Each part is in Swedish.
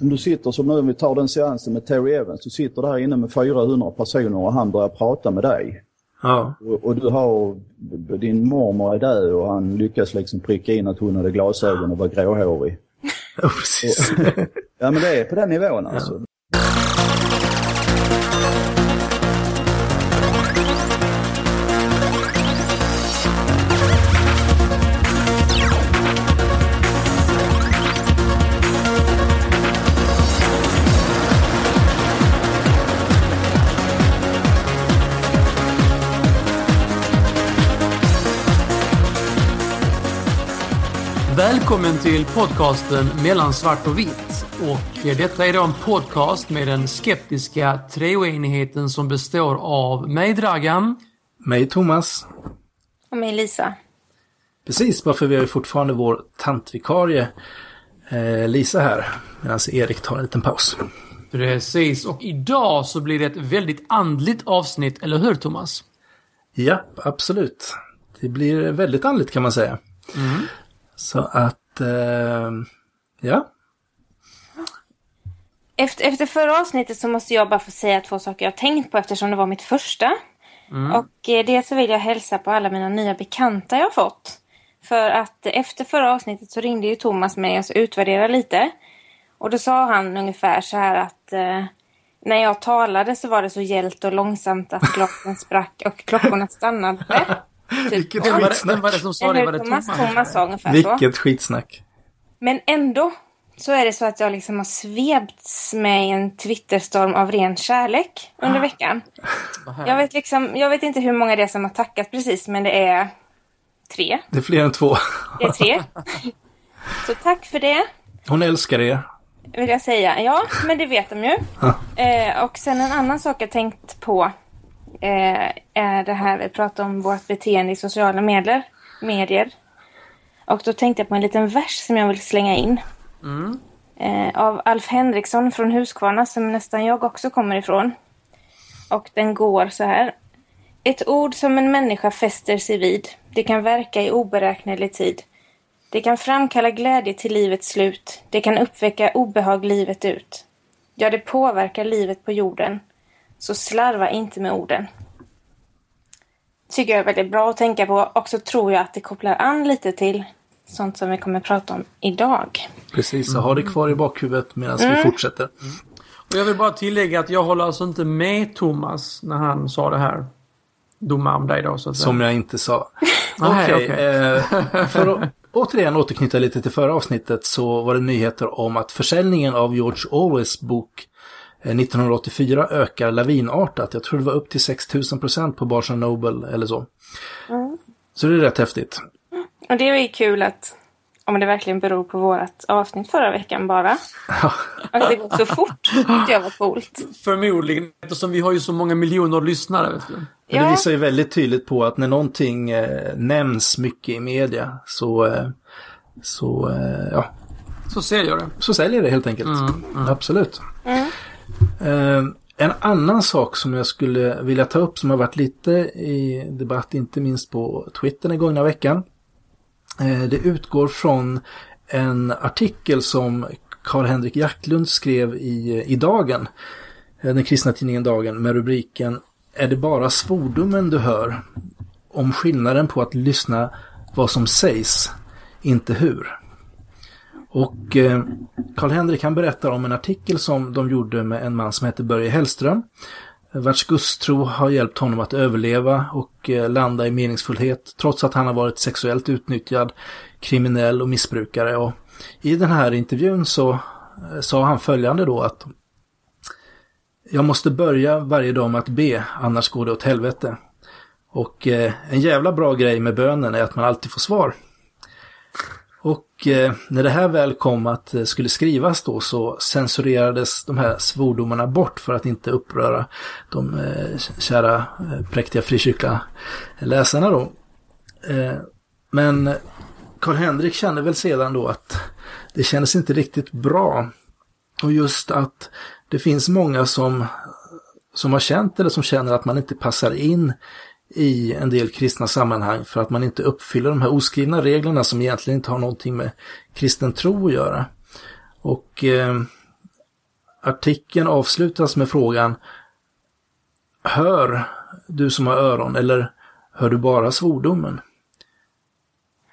Om du sitter som nu, om vi tar den seansen med Terry Evans, du sitter där inne med 400 personer och han börjar prata med dig. Ja. Och, och du har, din mormor är död och han lyckas liksom pricka in att hon hade glasögon och var gråhårig. Ja, precis. Ja men det är på den nivån alltså. Välkommen till podcasten Mellan svart och vitt. Och detta är då en podcast med den skeptiska treoenigheten som består av mig Dragan. Mig Thomas. Och mig Lisa. Precis, varför vi har ju fortfarande vår tantvikarie eh, Lisa här. Medan Erik tar en liten paus. Precis, och idag så blir det ett väldigt andligt avsnitt, eller hur Thomas? Ja, absolut. Det blir väldigt andligt kan man säga. Så att, eh, ja. Efter, efter förra avsnittet så måste jag bara få säga två saker jag tänkt på eftersom det var mitt första. Och eh, det så vill jag hälsa på alla mina nya bekanta jag fått. För att efter förra avsnittet så ringde ju Thomas mig och så utvärderade lite. Och då sa han ungefär så här att eh, när jag talade så var det så gällt och långsamt att glasen sprack och klockorna stannade. Typ. Vilket det, skitsnack. vem var det som sa det? Var det Thomas? Thomas? Sa ungefär så. Vilket skitsnack. Men ändå så är det så att jag liksom har svepts med en Twitterstorm av ren kärlek under veckan. Vad härligt. Jag vet, liksom, jag vet inte hur många det är som har tackat precis, men det är tre. Det är fler än två. Det är tre. Så tack för det, Hon älskar er. vill jag säga. Ja, men det vet de ju. Eh, och sen en annan sak jag tänkt på eh, är det här vi pratar om vårt beteende i sociala medier. medier. Och då tänkte jag på en liten vers som jag vill slänga in. Eh, av Alf Henriksson från Huskvarna som nästan jag också kommer ifrån. Och den går så här. Ett ord som en människa fäster sig vid. Det kan verka i oberäknelig tid. Det kan framkalla glädje till livets slut. Det kan uppväcka obehag livet ut. Ja, det påverkar livet på jorden. Så slarva inte med orden. Tycker jag är väldigt bra att tänka på. Och så tror jag att det kopplar an lite till sånt som vi kommer prata om idag. Precis, så ha det kvar i bakhuvudet medan vi fortsätter. Och jag vill bara tillägga att jag håller alltså inte med Thomas när han sa det här. Domar om dig då så att säga. Som jag inte sa. Okej, okej. eh, för att återigen återknyta lite till förra avsnittet så var det nyheter om att försäljningen av George Orwells bok 1984 ökar lavinartat. Jag tror det var upp till 6000 procent på Barnes Noble eller så. Så det är rätt häftigt. Och det är ju kul att om det verkligen beror på vårt avsnitt förra veckan bara. Att det går så fort. Det var coolt. Förmodligen, eftersom vi har ju så många miljoner lyssnare. Vet du. Men Det Ja. visar ju väldigt tydligt på att när någonting eh, nämns mycket i media så, eh, så, eh, ja, Så ser jag det. så säljer det helt enkelt. Absolut. Eh, Eh, en annan sak som jag skulle vilja ta upp som har varit lite i debatt, inte minst på Twitter den gångna veckan. Eh, det utgår från en artikel som Karl-Henrik Jacklund skrev i, i Dagen, eh, den kristna tidningen Dagen, med rubriken Är det bara svordomen du hör? Om skillnaden på att lyssna vad som sägs, inte hur. Och eh, Karl-Henrik han berättar om en artikel som de gjorde med en man som heter Börje Hellström. Vars gudstro har hjälpt honom att överleva och eh, landa i meningsfullhet trots att han har varit sexuellt utnyttjad, kriminell och missbrukare. Och I den här intervjun så eh, sa han följande då att jag måste börja varje dag med att be, annars går det åt helvete. Och eh, en jävla bra grej med bönen är att man alltid får svar. Och eh, när det här väl kom att eh, skulle skrivas då så censurerades de här svordomarna bort för att inte uppröra de eh, kära präktiga frikyrkliga läsarna då. Men Karl-Henrik kände väl sedan då att det kändes inte riktigt bra. Och just att det finns många som, som har känt eller som känner att man inte passar in i en del kristna sammanhang för att man inte uppfyller de här oskrivna reglerna som egentligen inte har någonting med kristen tro att göra. Och eh, artikeln avslutas med frågan Hör du som har öron eller hör du bara svordomen?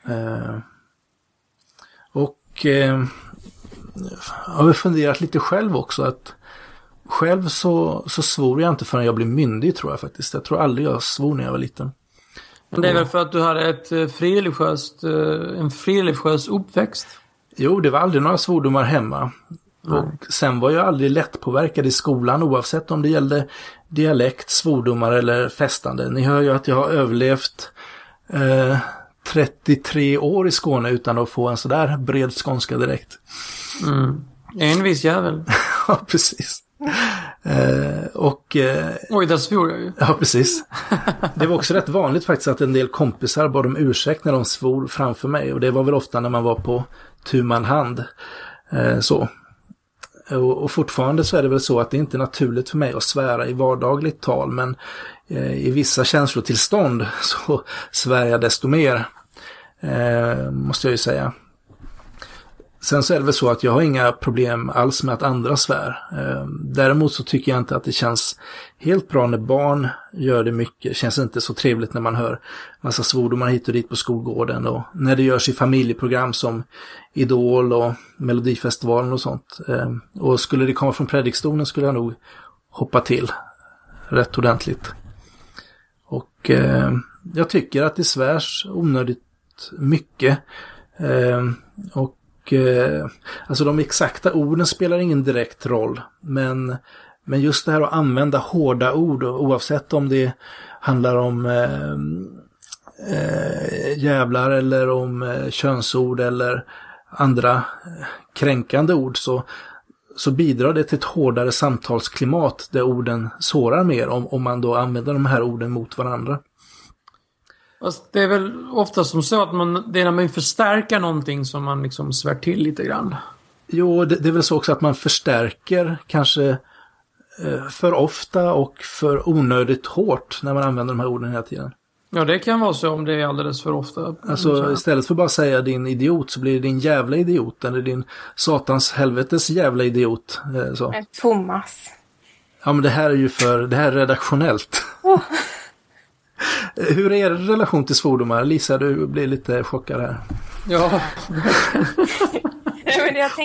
Eh, och eh, jag har funderat lite själv också att själv så, så svor jag inte förrän jag blev myndig tror jag faktiskt. Jag tror aldrig jag svor när jag var liten. Men det är väl för att du hade ett eh, frireligiöst, eh, en frireligiös uppväxt? Jo, det var aldrig några svordomar hemma. Och sen var jag aldrig lättpåverkad i skolan oavsett om det gällde dialekt, svordomar eller festande. Ni hör ju att jag har överlevt eh, 33 år i Skåne utan att få en sådär bred skånska direkt. Mm. En viss jävel. ja, precis. Eh, och... Eh, Oj, där svor jag ju. Ja, precis. Det var också rätt vanligt faktiskt att en del kompisar bad om ursäkt när de svor framför mig. Och det var väl ofta när man var på tu man hand. Eh, så. Och, och, fortfarande så är det väl så att det inte är naturligt för mig att svära i vardagligt tal. Men eh, i vissa känslotillstånd så svär jag desto mer. Eh, måste jag ju säga. Sen så är det väl så att jag har inga problem alls med att andra svär. Ehm, däremot så tycker jag inte att det känns helt bra när barn gör det mycket. Det känns inte så trevligt när man hör massa svordomar hit och dit på skolgården och när det görs i familjeprogram som Idol och Melodifestivalen och sånt. Ehm, och skulle det komma från predikstolen skulle jag nog hoppa till rätt ordentligt. Och ehm, jag tycker att det svärs onödigt mycket. Och och eh, alltså de exakta orden spelar ingen direkt roll. Men, men just det här att använda hårda ord oavsett om det handlar om eh, eh, jävlar eller om eh, könsord eller andra eh, kränkande ord så, så bidrar det till ett hårdare samtalsklimat där orden sårar mer om, om man då använder de här orden mot varandra. Fast det är väl ofta som så att man, det är när man förstärker någonting som man liksom svär till lite grann. Jo, det, det är väl så också att man förstärker kanske eh, för ofta och för onödigt hårt när man använder de här orden hela tiden. Ja, det kan vara så om det är alldeles för ofta. Alltså istället för bara säga din idiot så blir det din jävla idiot eller din satans helvetes jävla idiot. Eh, så. Thomas. Ja, men det här är ju för, det här är redaktionellt. Oh. Hur är er relation till svordomar? Lisa, du blir lite chockad här. Ja.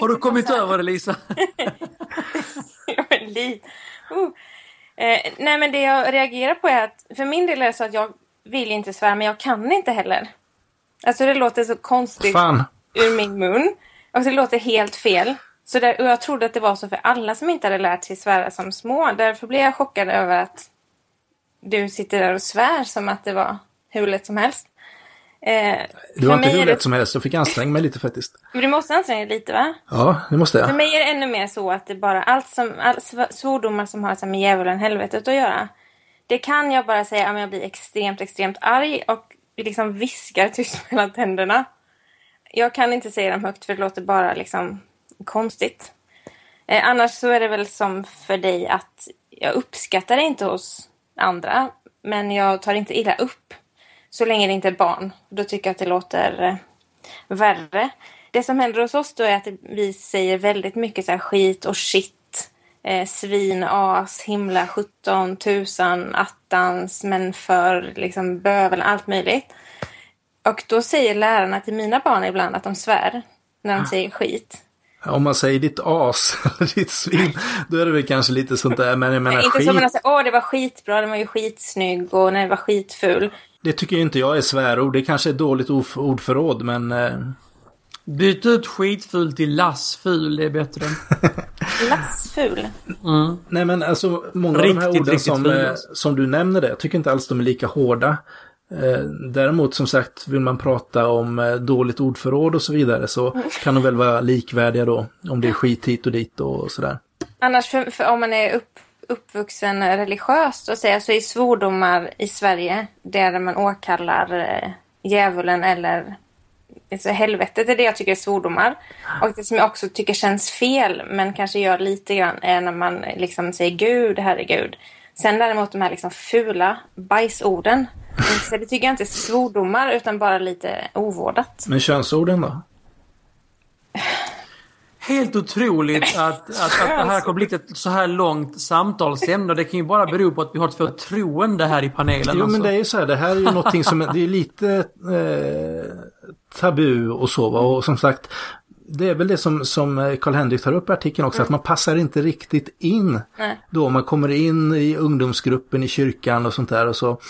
Har du kommit över det, Lisa? ja, men li uh. eh, nej, men det jag reagerar på är att för min del är det så att jag vill inte svära, men jag kan inte heller. Alltså det låter så konstigt Fan. ur min mun. Och det låter helt fel. Så där, och jag trodde att det var så för alla som inte hade lärt sig svära som små. Därför blev jag chockad över att du sitter där och svär som att det var hur lätt som helst. Eh, det var inte hur lätt det... som helst, jag fick anstränga mig lite faktiskt. Men du måste anstränga dig lite va? Ja, det måste jag. För mig är det ännu mer så att det bara, allt som, all svordomar som har med djävulen helvetet att göra. Det kan jag bara säga om jag blir extremt, extremt arg och liksom viskar tyst mellan tänderna. Jag kan inte säga dem högt för det låter bara liksom konstigt. Eh, annars så är det väl som för dig att jag uppskattar det inte hos andra. Men jag tar inte illa upp. Så länge det inte är barn. Då tycker jag att det låter eh, värre. Det som händer hos oss då är att vi säger väldigt mycket så skit och shit. Eh, svin, as, himla, sjutton, tusan, attans, men för, liksom bövel, allt möjligt. Och då säger lärarna till mina barn ibland att de svär när de säger skit. Om man säger ditt as eller ditt svin, då är det väl kanske lite sånt där. Men jag menar inte skit. som man säger, åh det var skitbra, den var ju skitsnygg och nej, det var skitful. Det tycker inte jag är svärord. Det kanske är dåligt ordförråd, men... Eh... Byt ut skitful till lassful, det är bättre. lassful? Mm. Nej men alltså, många riktigt, av de här orden som, eh, som du nämner det, jag tycker inte alls de är lika hårda. Eh, däremot som sagt vill man prata om eh, dåligt ordförråd och så vidare så kan de väl vara likvärdiga då. Om det är skit hit och dit och sådär. Annars för, för om man är upp, uppvuxen religiöst och säga så är svordomar i Sverige där man åkallar eh, djävulen eller alltså helvetet är det jag tycker är svordomar. Och det som jag också tycker känns fel men kanske gör lite grann är när man liksom säger Gud, herregud. Sen däremot de här liksom fula bajsorden så det tycker jag inte är svordomar utan bara lite ovårdat. Men könsorden då? helt otroligt att, att, att det här kommer bli ett så här långt samtalsämne. Det kan ju bara bero på att vi har ett förtroende här i panelen. Jo, alltså. men det är ju så här, det här är ju någonting som, det är lite eh, tabu och så, va? och som sagt, det är väl det som, som Karl-Henrik tar upp i artikeln också, att man passar inte riktigt in. Nej. Då man kommer in i ungdomsgruppen i kyrkan och sånt där och så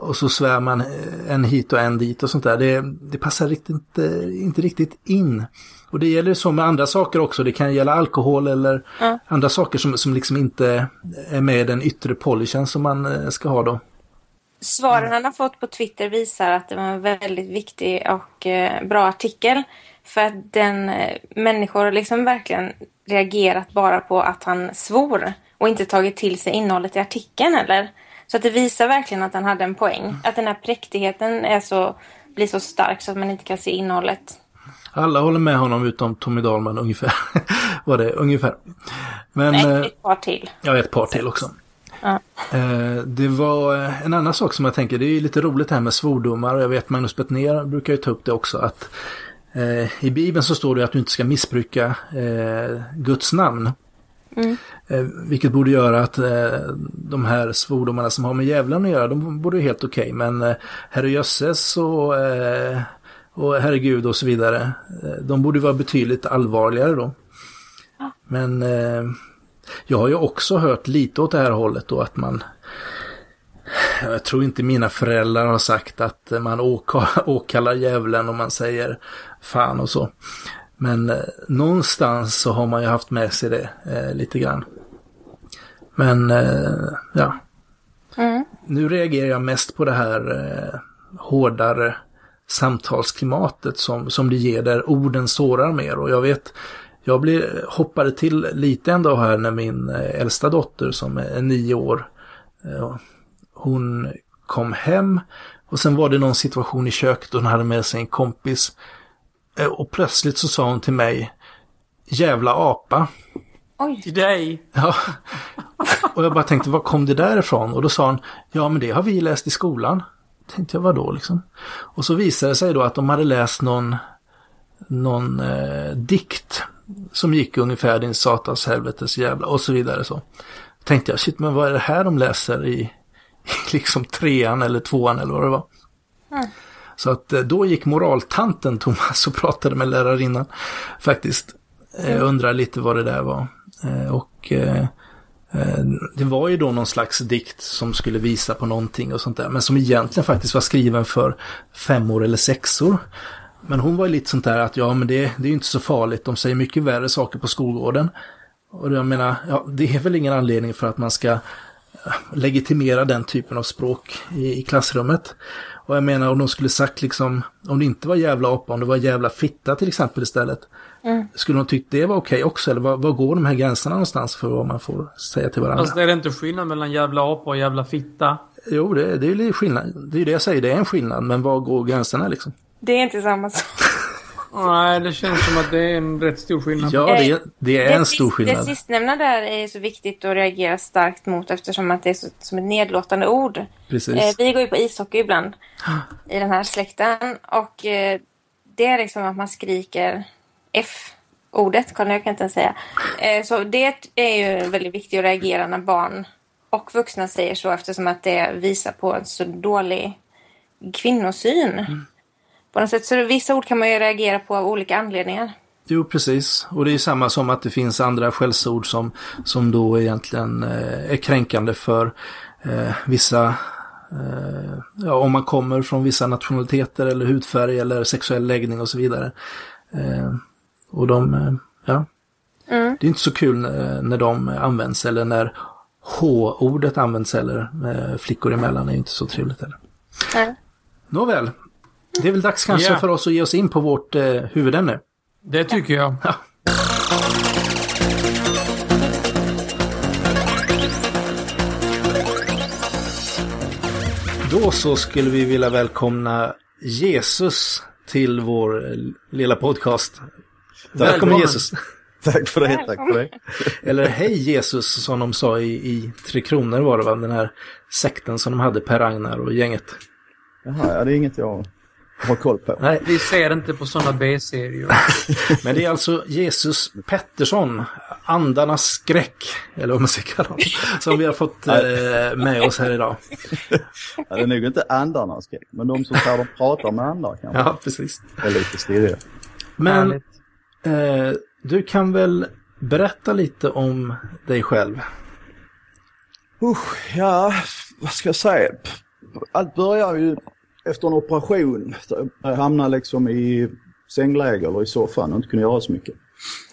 och så svär man en hit och en dit och sånt där. Det, det passar riktigt, inte, inte riktigt in. Och det gäller så med andra saker också. Det kan gälla alkohol eller Ja. andra saker som, som liksom inte är med i den yttre polishen som man eh, ska ha då. Svaren han har fått på Twitter visar att det var en väldigt viktig och eh, bra artikel. För att den eh, människor har liksom verkligen reagerat bara på att han svor och inte tagit till sig innehållet i artikeln heller. Så att det visar verkligen att han hade en poäng. Att den här präktigheten är så, blir så stark så att man inte kan se innehållet. Alla håller med honom utom Tommy Dahlman ungefär. Var det ungefär. Men, Nej, eh, ett par till. ja, ett par till också. Ja. Eh, Det var eh, en annan sak som jag tänker, det är lite roligt här med svordomar jag vet Magnus Bettner brukar ju ta upp det också att i Bibeln så står det att du inte ska missbruka Guds namn. Eh, vilket borde göra att eh, de här svordomarna som har med djävulen att göra, de borde ju helt okej. Men eh, herrejösses och, eh, och herregud och så vidare, eh, de borde vara betydligt allvarligare då. Men eh, jag har ju också hört lite åt det här hållet då att man jag tror inte mina föräldrar har sagt att man åka- åkallar djävulen om man säger fan och så. Men eh, någonstans så har man ju haft med sig det eh, lite grann. Men eh, ja, Mm. nu reagerar jag mest på det här eh, hårdare samtalsklimatet som, som det ger där orden sårar mer. Och jag vet, jag blir, hoppade till lite ändå här när min eh, äldsta dotter som är nio år, hon kom hem och sen var det någon situation i köket och hon hade med sig en kompis. Och plötsligt så sa hon till mig, jävla apa. Oj, Till dig. Ja. Och jag bara tänkte, var kom det där ifrån? Och då sa hon, ja men det har vi läst i skolan. Tänkte jag, vadå liksom? Och så visade det sig då att de hade läst någon, någon eh, dikt som gick ungefär din satans helvetes jävla och så vidare så. Tänkte jag, shit men vad är det här de läser i, i liksom trean eller tvåan eller vad det var. Så att eh, då gick moraltanten Thomas och pratade med lärarinnan faktiskt. Jag undrar lite vad det där var. Eh, och eh, eh, det var ju då någon slags dikt som skulle visa på någonting och sånt där. Men som egentligen faktiskt var skriven för femmor eller sexor. Men hon var ju lite sånt där att ja men det, det är ju inte så farligt. De säger mycket värre saker på skolgården. Och jag menar, ja, det är väl ingen anledning för att man ska legitimera den typen av språk i, i klassrummet. Och jag menar om de skulle sagt liksom, om det inte var jävla apa, om det var jävla fitta till exempel istället. Skulle de tyckt det var okej också? Eller var, var går de här gränserna någonstans för vad man får säga till varandra? Fast är det inte skillnad mellan jävla apa och jävla fitta? Jo, det, det är ju skillnad. Det är ju det jag säger, det är en skillnad. Men var går gränserna liksom? det är inte samma sak. Nej, det känns som att det är en rätt stor skillnad. Ja, det är, det är en sist- stor Det skillnad. sistnämnda där är så viktigt att reagera starkt mot eftersom att det är så, som ett nedlåtande ord. Precis. Eh, vi går ju på ishockey ibland i den här släkten och eh, det är liksom att man skriker F-ordet, Karl jag kan inte ens säga. Eh, så det är ju väldigt viktigt att reagera när barn och vuxna säger så eftersom att det visar på en så dålig kvinnosyn. På något sätt. Så vissa ord kan man ju reagera på av olika anledningar. Jo, precis. Och det är samma som att det finns andra skällsord som, som då egentligen eh, är kränkande för eh, vissa, eh, ja, om man kommer från vissa nationaliteter eller hudfärg eller sexuell läggning och så vidare. Eh, och de, eh, ja, det är inte så kul eh, när de används eller när H-ordet används eller eh, flickor emellan är ju inte så trevligt heller. Nej. Nåväl, det är väl dags kanske Ja. för oss att ge oss in på vårt eh, huvudämne. Det tycker jag. Då så skulle vi vilja välkomna Jesus till vår lilla podcast. Välkommen Välkommen. Jesus. Tack för det, tack för det. Eller hej Jesus som de sa i, i Tre Kronor var det va? Den här sekten som de hade, Per Ragnar och gänget. Jaha, ja, det är inget jag ha koll på. Nej, Vi ser inte på sådana B-serier. men det är alltså Jesus Pettersson, Andarnas skräck, eller vad man ska kalla honom, som vi har fått eh, med oss här idag. Ja, det är nog inte andarnas skräck, men de som tar och pratar med andar kanske Ja, precis. är lite stirriga. Men Härligt eh, du kan väl berätta lite om dig själv? Usch, ja, vad ska jag säga? Allt börjar ju efter en operation. Jag hamnade liksom i sängläge eller i soffan och inte kunde göra så mycket.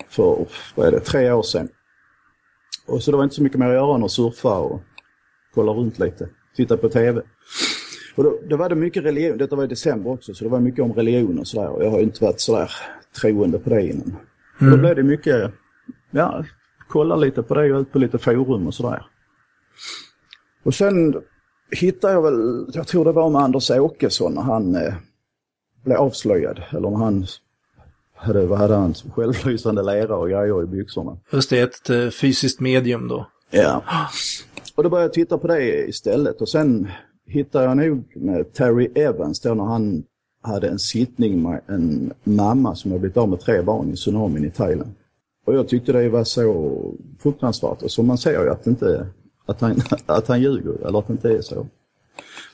För, vad är det, tre år sedan. Och så det var inte så mycket mer att göra än att surfa och kolla runt lite. Titta på TV. Och då, då var det mycket religion, detta var i december också, så det var mycket om religion och sådär. Och jag har ju inte varit sådär troende på det innan. Och Då blev det mycket, ja, kolla lite på det och ut på lite forum och sådär. Och sen hittade jag väl, jag tror det var med Anders Åkesson när han eh, blev avslöjad. Eller när han hade, vad hade han, självlysande lera och grejer i byxorna. Just det, ett eh, fysiskt medium då. Ja. Och då började jag titta på det istället och sen hittade jag nog med Terry Evans då när han hade en sittning med en mamma som har blivit av med tre barn i tsunamin i Thailand. Och jag tyckte det var så fruktansvärt och så man ser ju att, inte, att, han, att han ljuger eller att det inte är så.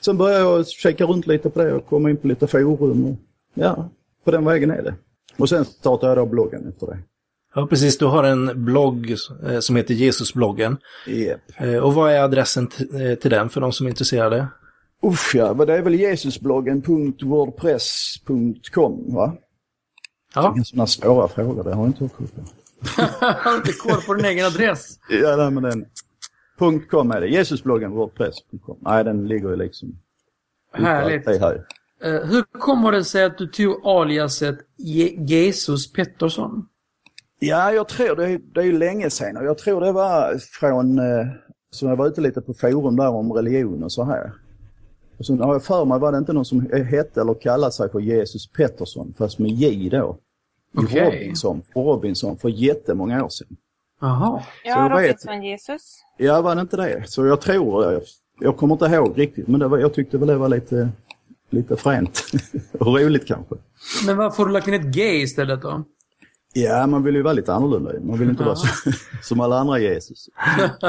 Sen började jag kika runt lite på det och komma in på lite forum och ja, på den vägen är det. Och sen startade jag då bloggen efter det. Ja, precis. Du har en blogg eh, som heter Jesusbloggen. Yep. Eh, och vad är adressen eh, till den för de som är intresserade? Usch ja, det är väl jesusbloggen.wordpress.com va? Ja, Inga sådana svåra frågor, det har jag inte koll på. Har inte koll på din egen adress? Ja, nej, men den... .com är det. Jesusbloggen wordpress.com. Nej, den ligger ju liksom... Härligt. Det här. Eh, hur kommer det sig att du tog aliaset Je- Jesus Pettersson? Ja, jag tror det är, det är ju länge sedan och jag tror det var från... Eh, så jag var ute lite på forum där om religion och så här. Och så har jag för mig var det inte någon som hette eller kallade sig för Jesus Pettersson, fast med J då. Okej. Robinson, Robinson för jättemånga år sedan. Jaha. Ja, jag vet. Robinson Jesus. Ja, var det inte det? Så jag tror, jag, jag kommer inte ihåg riktigt, men det var, jag tyckte väl det var lite, lite fränt. och roligt kanske. Men varför har du lagt in ett G istället då? Ja, man vill ju vara lite annorlunda. Man vill inte vara så, som alla andra Jesus.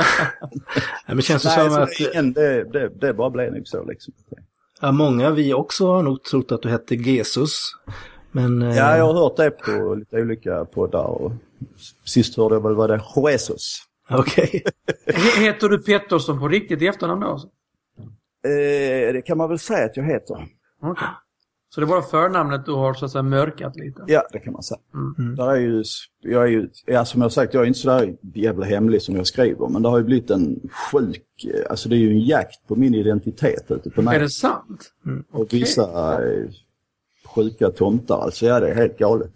Ja, men känns det Nej, som att det, ingen, det, det, det bara blev nog så liksom. ja, många vi också har nog trott att du hette Jesus. Men eh, Ja, jag har hört det på lite olika poddar och sist hörde jag väl var det Jesus. okej. He- Heter du Pettersson på riktigt i efternamn då? alltså? Eh, det kan man väl säga att jag heter. Okej. Så det är bara förnamnet du har så att säga mörkat lite? Ja, det kan man säga. Där är ju, jag är ju, ja, som jag sagt, jag är inte så där jävla hemlig som jag skriver, men det har ju blivit en sjuk, eh, alltså det är ju en jakt på min identitet ute på Är nätet. det sant? Och vissa eh, sjuka tomtar, alltså ja det är helt galet.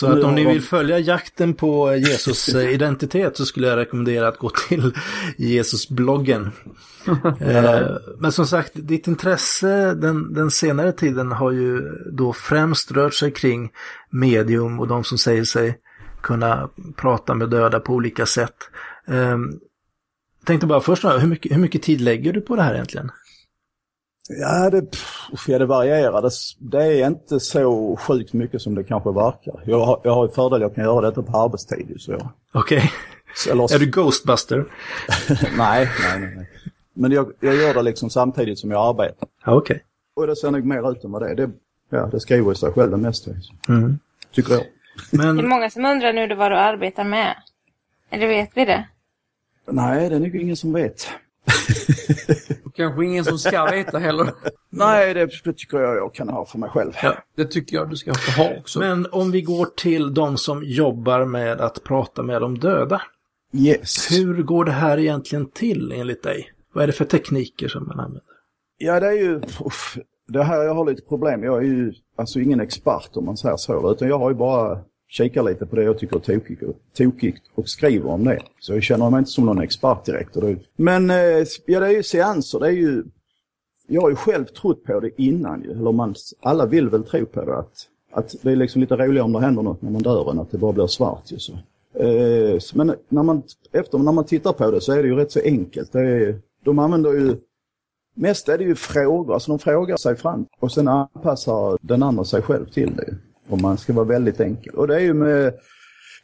Så att om ni vill följa jakten på Jesus eh, identitet så skulle jag rekommendera att gå till Jesusbloggen. Eh, Men som sagt, ditt intresse den, den senare tiden har ju då främst rört sig kring medium och de som säger sig kunna prata med döda på olika sätt. Eh, Tänkte bara först, hur mycket, hur mycket tid lägger du på det här egentligen? Ja, det, pff, ja, det varierar. Det, det är inte så sjukt mycket som det kanske verkar. Jag har, jag har ju fördel, jag kan göra detta på arbetstid. Okej, så- eller, är du Ghostbuster? nej, nej, nej, nej. Men jag, jag gör det liksom samtidigt som jag arbetar. Okej. Och det ser nog mer ut än vad det är. Det, ja, det skriver sig själv det mesta. Mm. Tycker jag. Det är Men många som undrar nu vad du arbetar med. Eller vet vi det? Nej, det är nog ingen som vet. Och kanske ingen som ska veta heller. Nej, det, det tycker jag jag kan ha för mig själv. Ja. Det tycker jag du ska få ha också. Men om vi går till de som jobbar med att prata med de döda. Yes. Hur går det här egentligen till enligt dig? Vad är det för tekniker som man använder? Ja, det är ju... Uff, det här jag har lite problem. Jag är ju alltså ingen expert om man säger så. Utan jag har ju bara kikar lite på det jag tycker är tokigt och, tokigt och skriver om det. Så jag känner mig inte som någon expert direkt. Men eh, ja, det är ju seanser. Det är ju... Jag har ju själv trott på det innan ju. Eller man, alla vill väl tro på det. Att, att det är liksom lite roligare om det händer något när man dör än att det bara blir svart ju. Så. Eh, men när man, efter, när man tittar på det så är det ju rätt så enkelt. Det är, de använder ju Mest är det ju frågor, alltså de frågar sig fram och sen anpassar den andra sig själv till det. Om man ska vara väldigt enkel. Och det är ju med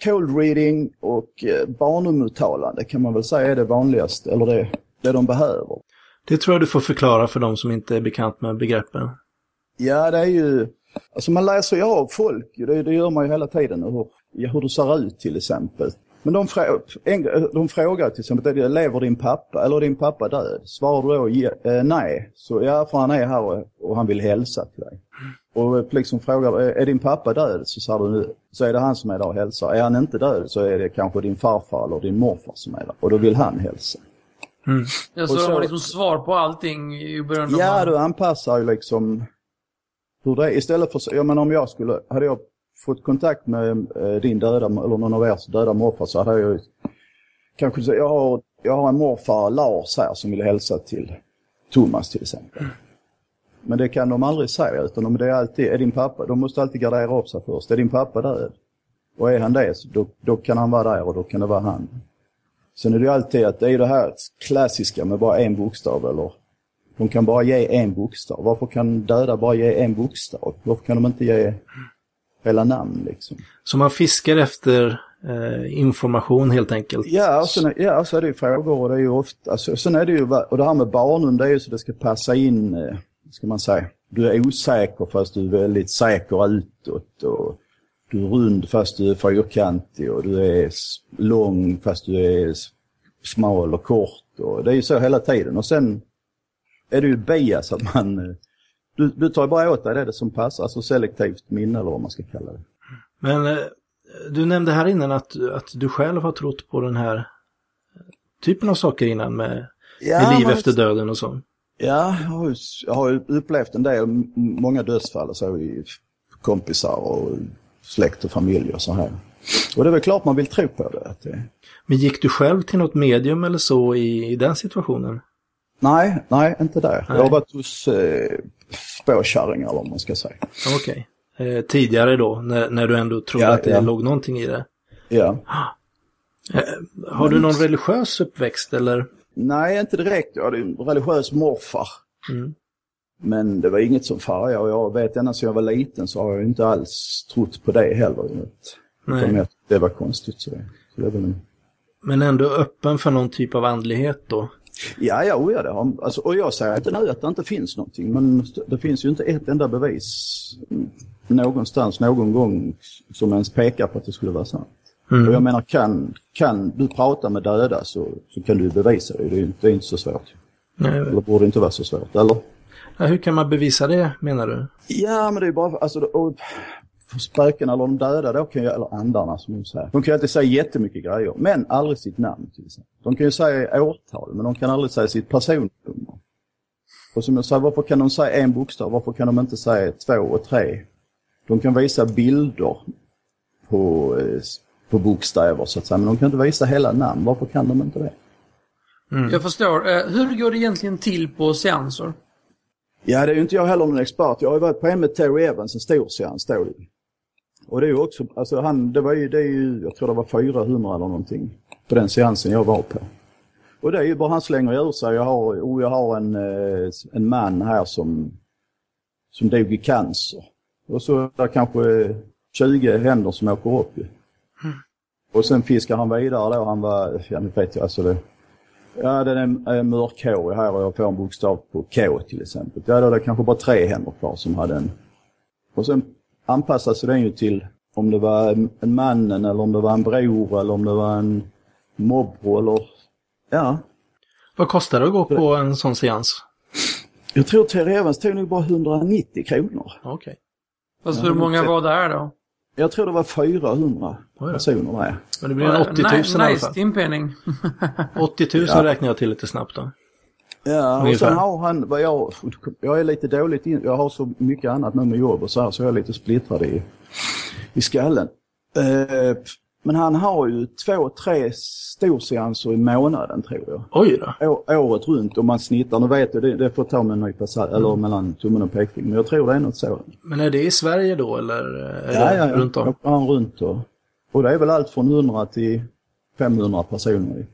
cold reading och eh, barnumuttalande kan man väl säga är det vanligaste, eller det, det de behöver. Det tror jag du får förklara för de som inte är bekant med begreppen. Ja, det är ju, alltså man läser ju av folk, det, det gör man ju hela tiden, hur, hur du ser ut till exempel. Men de, frå de frågar till exempel, lever din pappa eller är din pappa död? Svarar du då eh, nej, så ja, för han är här och, och han vill hälsa till dig. Och liksom frågar, är din pappa död? Så, sa du, så är det han som är där och hälsar. Är han inte död så är det kanske din farfar eller din morfar som är där. Och då vill han hälsa. Mm. Ja, så, så de har liksom svar på allting i början? Ja, man... du anpassar ju liksom hur det är. Istället för, ja men om jag skulle, hade jag fått kontakt med eh, din döda, eller någon av ers döda morfar så hade jag ju kanske sagt, jag har, jag har en morfar Lars här som vill hälsa till Thomas till exempel. Men det kan de aldrig säga utan om det är alltid, är din pappa, de måste alltid gardera upp sig först. Är din pappa död? Och är han det, så då, då kan han vara där och då kan det vara han. Sen är det ju alltid att det är det här klassiska med bara en bokstav eller de kan bara ge en bokstav. Varför kan döda bara ge en bokstav? Varför kan de inte ge hela namn liksom? Så man fiskar efter eh, information helt enkelt? Ja, sen, ja, så är det ju frågor och det är ju ofta, alltså, sen är det ju, och det här med barnen det är ju så det ska passa in, eh, ska man säga, du är osäker fast du är väldigt säker utåt och du är rund fast du är fyrkantig och du är lång fast du är smal och kort och det är ju så hela tiden och sen är det ju bias att man, eh, du, du tar bara åt dig det som passar, alltså selektivt minne eller vad man ska kalla det. Men eh, du nämnde här innan att, att du själv har trott på den här typen av saker innan med, ja, med liv efter döden och så. Ja, jag har, ju, jag har ju upplevt en del, många dödsfall så i kompisar och släkt och familj och så här. Och det är väl klart man vill tro på det. Det... Men gick du själv till något medium eller så i, i den situationen? Nej, nej, inte där. Nej. Jag har varit hos eh, spårkärringar eller vad man ska säga. Okej. Okay. Eh, tidigare då, när, när du ändå trodde ja, att det ja. låg någonting i det? Ja. Eh, har Men... du någon religiös uppväxt eller? Nej, inte direkt. Jag hade en religiös morfar. Mm. Men det var inget som färgade och jag vet ända sedan jag var liten så har jag inte alls trott på det heller. Nej. Det var konstigt. Så det, så det var en... Men ändå öppen för någon typ av andlighet då? Ja, ja, oh ja det har, alltså, och jag säger inte nu att det inte finns någonting, men det finns ju inte ett enda bevis någonstans, någon gång som ens pekar på att det skulle vara sant. Mm. Och jag menar, kan, kan du prata med döda så, så kan du bevisa det. Det är, det är inte så svårt. Nej. Eller borde inte vara så svårt, eller? Ja, hur kan man bevisa det, menar du? Ja, men det är bara, alltså, och, för spöken eller de döda då kan ju, eller andarna som de säger. De kan ju alltid säga jättemycket grejer, men aldrig sitt namn till exempel. De kan ju säga årtal, men de kan aldrig säga sitt personnummer. Och som jag sa, varför kan de säga en bokstav? Varför kan de inte säga två och tre? De kan visa bilder på, eh, på bokstäver så att säga, men de kan inte visa hela namn. Varför kan de inte det? Mm. Jag förstår. Eh, hur går det egentligen till på seanser? Ja, det är ju inte jag heller någon expert. Jag har ju varit på en med Terry Evans, en stor seans då. Och det är ju också, alltså han, det var ju, det är ju, jag tror det var 400 eller någonting på den seansen jag var på. Och det är ju bara han slänger ur sig, jag har, oh, jag har en, eh, en man här som, som dog i cancer. Och så är det kanske 20 händer som åker upp ju. Mm. Och sen fiskar han vidare då, han var, ja nu vet jag alltså det, Ja, den är mörkhårig här och jag får en bokstav på K till exempel. Ja, då är det kanske bara tre händer kvar som hade en. Och sen anpassas den ju till om det var en mannen eller om det var en bror eller om det var en morbror eller ja. Vad kostar det att gå på en sån seans? Jag tror Terry Evans tog nog bara 190 kronor. Okej. Okay. Fast hur många var där då? Jag tror det var 400 personer med. Men det blir en 80 000 nice, i alla fall. timpenning. 80 000 ja. räknar jag till lite snabbt då. Ja, Ungefär. och sen har han, vad jag, jag är lite dåligt in, jag har så mycket annat nu med jobb och så här så jag är lite splittrad i, i skallen. Uh, men han har ju två, tre storseanser i månaden tror jag. Oj då. Å, året runt om man snittar. Nu vet jag, det, det får ta med en nypa salt, eller mm. mellan tummen och pekfingret. Men jag tror det är något så. Men är det i Sverige då eller är ja, det ja, runt om? Ja, runt och, och det är väl allt från 100 till 500 personer. I,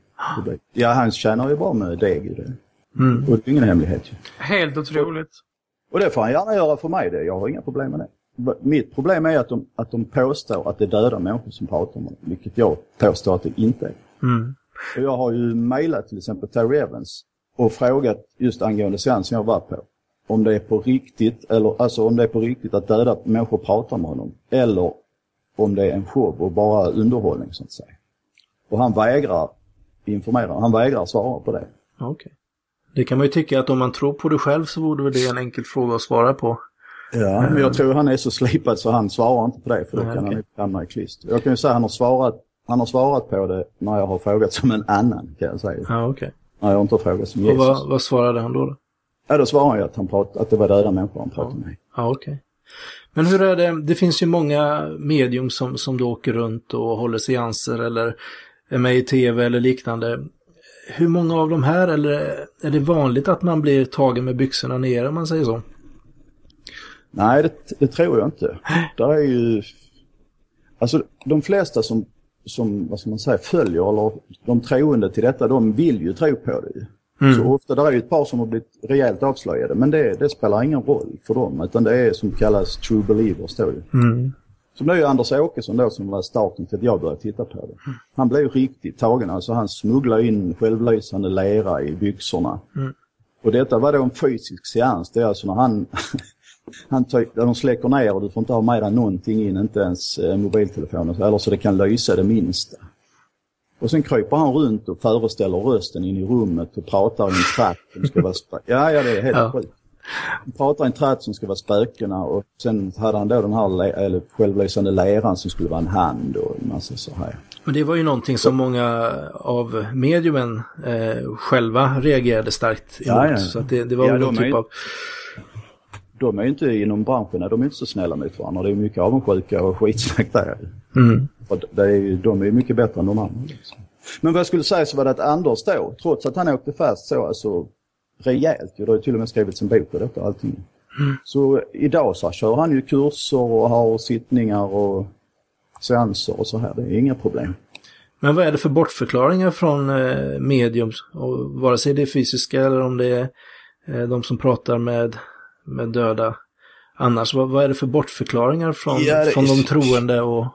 ja, han tjänar ju bra med deg i det. Mm. Och det är ingen hemlighet ju. Helt otroligt. Och det får han gärna göra för mig det. Jag har inga problem med det. Mitt problem är att de, att de påstår att det är döda människor som pratar om det, vilket jag påstår att det inte är. Mm. Och jag har ju mejlat till exempel Terry Evans och frågat just angående seansen jag var på. Om det är på riktigt, eller alltså om det är på riktigt att döda människor pratar med honom. Eller om det är en show och bara underhållning så att säga. Och han vägrar informera, han vägrar svara på det. Okej. Okay. Det kan man ju tycka att om man tror på det själv så väl det en enkel fråga att svara på. Ja, men jag tror han är så slipad så han svarar inte på det för då Nej, kan okay. han hamna i klister. Jag kan ju säga att han har svarat, han har svarat på det när jag har frågat som en annan kan jag säga. Ja, okej. Okay. När jag inte har frågat som Jesus. Och vad, vad svarade han då? då? Ja, då svarade han att, han prat, att det var döda människor han pratade ja. med. Ja, okej. Okay. Men hur är det, det finns ju många medium som, som då åker runt och håller seanser eller är med i tv eller liknande. Hur många av de här, eller är det vanligt att man blir tagen med byxorna ner om man säger så? Nej, det, det tror jag inte. Där är ju... Alltså de flesta som, som vad ska man säga, följer eller de troende till detta, de vill ju tro på det. Mm. Så ofta, där är ju ett par som har blivit rejält avslöjade, men det, det spelar ingen roll för dem, utan det är som kallas true believers då ju. Mm. Det är ju Anders Åkesson då som var starten till att jag började titta på det. Han blev riktigt tagen, alltså han smugglade in självlysande lera i byxorna. Mm. Och detta var då en fysisk seans, det är alltså när han han tar, de släcker ner och du får inte ha med dig någonting in, inte ens eh, mobiltelefonen, eller så det kan lysa det minsta. Och sen kryper han runt och föreställer rösten in i rummet och pratar i en tratt som ska vara Ja, ja, det är helt ja. sjukt. Han pratar i en tratt som ska vara spökena och sen hade han då den här eller självlysande leran som skulle vara en hand och en massa så här. Men det var ju någonting som många av mediumen eh, själva reagerade starkt emot. Ja, ja. Så det, det var ja, väl någon typ av de är ju inte inom branschen, de är inte så snälla mot varandra. Det är mycket avundsjuka och skitsnack där. Mm. Och det är ju, de är ju mycket bättre än de andra. Liksom. Men vad jag skulle säga så var det att Anders då, trots att han åkte fast så alltså rejält, det har till och med skrivits en bok på detta och allting. Mm. Så idag så kör han ju kurser och har sittningar och seanser och så här. Det är inga problem. Men vad är det för bortförklaringar från eh, medium? Och vare sig det är fysiska eller om det är eh, de som pratar med med döda. Annars, vad, vad är det för bortförklaringar från, ja, från de troende och...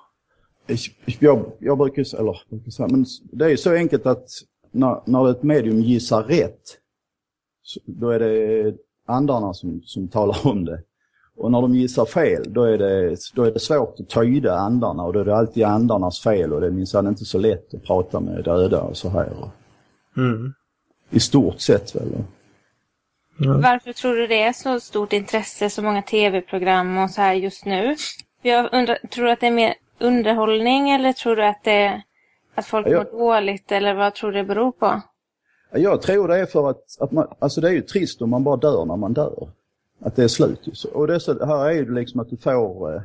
Jag, jag brukar säga, eller men det är så enkelt att när, när ett medium gissar rätt, då är det andarna som, som talar om det. Och när de gissar fel, då är, det, då är det svårt att tyda andarna och då är det alltid andarnas fel och det är minsann inte så lätt att prata med döda och så här. Mm. I stort sett väl. Mm. Varför tror du det är så stort intresse, så många tv-program och så här just nu? Jag undrar, tror du att det är mer underhållning eller tror du att det att folk jag... mår dåligt eller vad tror du det beror på? Jag tror det är för att, att man, alltså det är ju trist om man bara dör när man dör. Att det är slut. Och det är så, här är det liksom att du får, eh,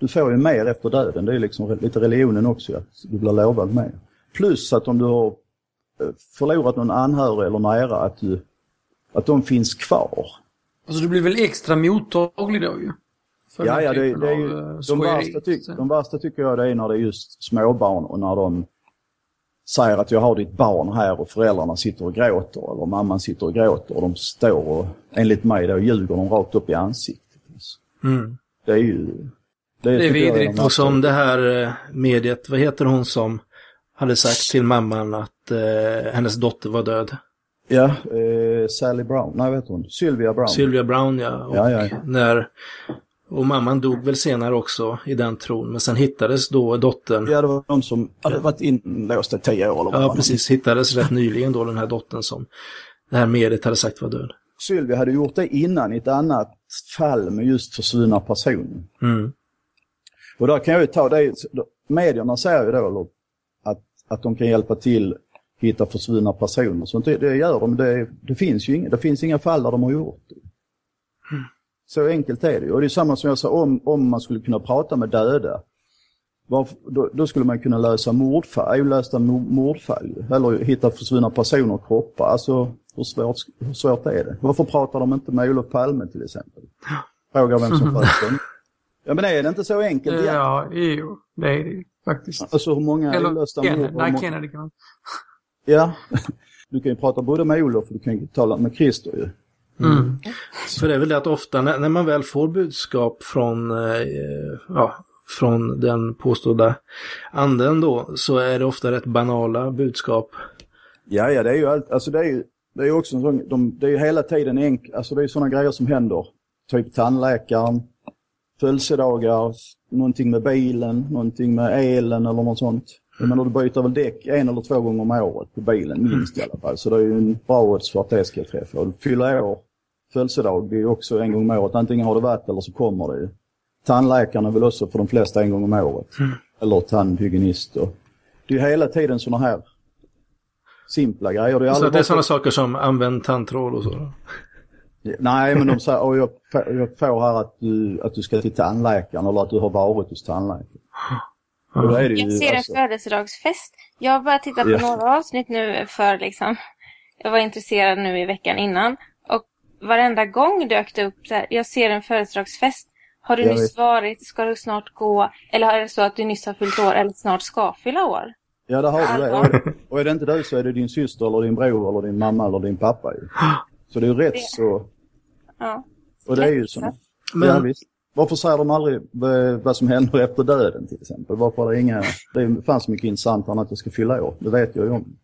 du får ju mer efter döden. Det är liksom lite religionen också, att du blir lovad mer. Plus att om du har eh, förlorat någon anhörig eller nära, att du att de finns kvar. Alltså du blir väl extra mottaglig då ju? ja, ja, det, det är ju, eh, de, värsta ty, de värsta tycker jag det är när det är just småbarn och när de säger att jag har ditt barn här och föräldrarna sitter och gråter eller mamman sitter och gråter och de står och enligt mig då ljuger de rakt upp i ansiktet. Mm. Det är ju... Det, det är vidrigt. Och som det här eh, mediet, vad heter hon som hade sagt till mamman att eh, hennes dotter var död? Ja, eh, Sally Brown, nej vet hon, Sylvia Brown. Sylvia Brown ja. Och, ja, ja, ja. När, och mamman dog väl senare också i den tron, men sen hittades då dottern. Ja, det var någon som hade varit inlåst i tio år. Eller ja, precis. Hittades rätt nyligen då den här dottern som det här mediet hade sagt var död. Sylvia hade gjort det innan i ett annat fall med just försvunna personer. Mm. Och där kan jag ju ta det, medierna säger ju då att, att de kan hjälpa till hitta försvunna personer. Sånt, det, det gör de, det, det, finns ju inga, det finns inga fall där de har gjort det. Mm. Så enkelt är det Och det är samma som jag sa, om, om man skulle kunna prata med döda, varför, då, då, skulle man kunna lösa mordfall, olösta mordfall, eller hitta försvunna personer och kroppar. Alltså, hur svårt, hur svårt är det? Varför pratar de inte med Olof Palme till exempel? Frågar vem som sköt dem. Ja men är det inte så enkelt? Ja, jo, det är det faktiskt. Alltså hur många Eller, olösta mord... Nej, Kennedy kan man. Ja, du kan ju prata både med Olof och du kan ju tala med Christer ju. Mm. För det är väl det att ofta när, när man väl får budskap från, eh, ja, från den påstådda anden då, så är det ofta rätt banala budskap. Ja, ja, det är ju allt, alltså det är ju, det är ju också en sån, de, det är ju hela tiden enkelt, alltså det är ju sådana grejer som händer. Typ tandläkaren, födelsedagar, någonting med bilen, någonting med elen eller något sånt. Jag menar, du byter väl däck en eller två gånger om året på bilen, minst i alla fall. Så det är ju en bra odds för att det ska träffa. Och fylla år, födelsedag, det är också en gång om året. Antingen har det varit eller så kommer det ju. Tandläkaren är väl också för de flesta en gång om året. Mm. Eller tandhygienist. Och det är ju hela tiden sådana här simpla grejer. Det är, Så det är sådana saker som använd tandtråd och så? Nej, men de säger, och jag, jag får här att du, att du ska till tandläkaren eller att du har varit hos tandläkaren. Det Jag ju, ser en alltså, födelsedagsfest. Jag har bara tittat på Ja. några avsnitt nu för liksom... Jag var intresserad nu i veckan innan. Och varenda gång dök det upp så här, jag ser en födelsedagsfest. Har du Ja, nyss visst. varit? Ska du snart gå? Eller är det så att du nyss har fyllt år eller snart ska fylla år? ja, det har du det. Och är det. Och är det inte du så är det din syster eller din bror eller din mamma eller din pappa ju. Så det är ju rätt Det- så. Ja. Och det är ju så. Men- Ja, visst. Varför säger de aldrig vad som händer efter döden till exempel? Varför är det inga... Det fanns mycket intressantare än att jag ska fylla år. Det vet jag ju om.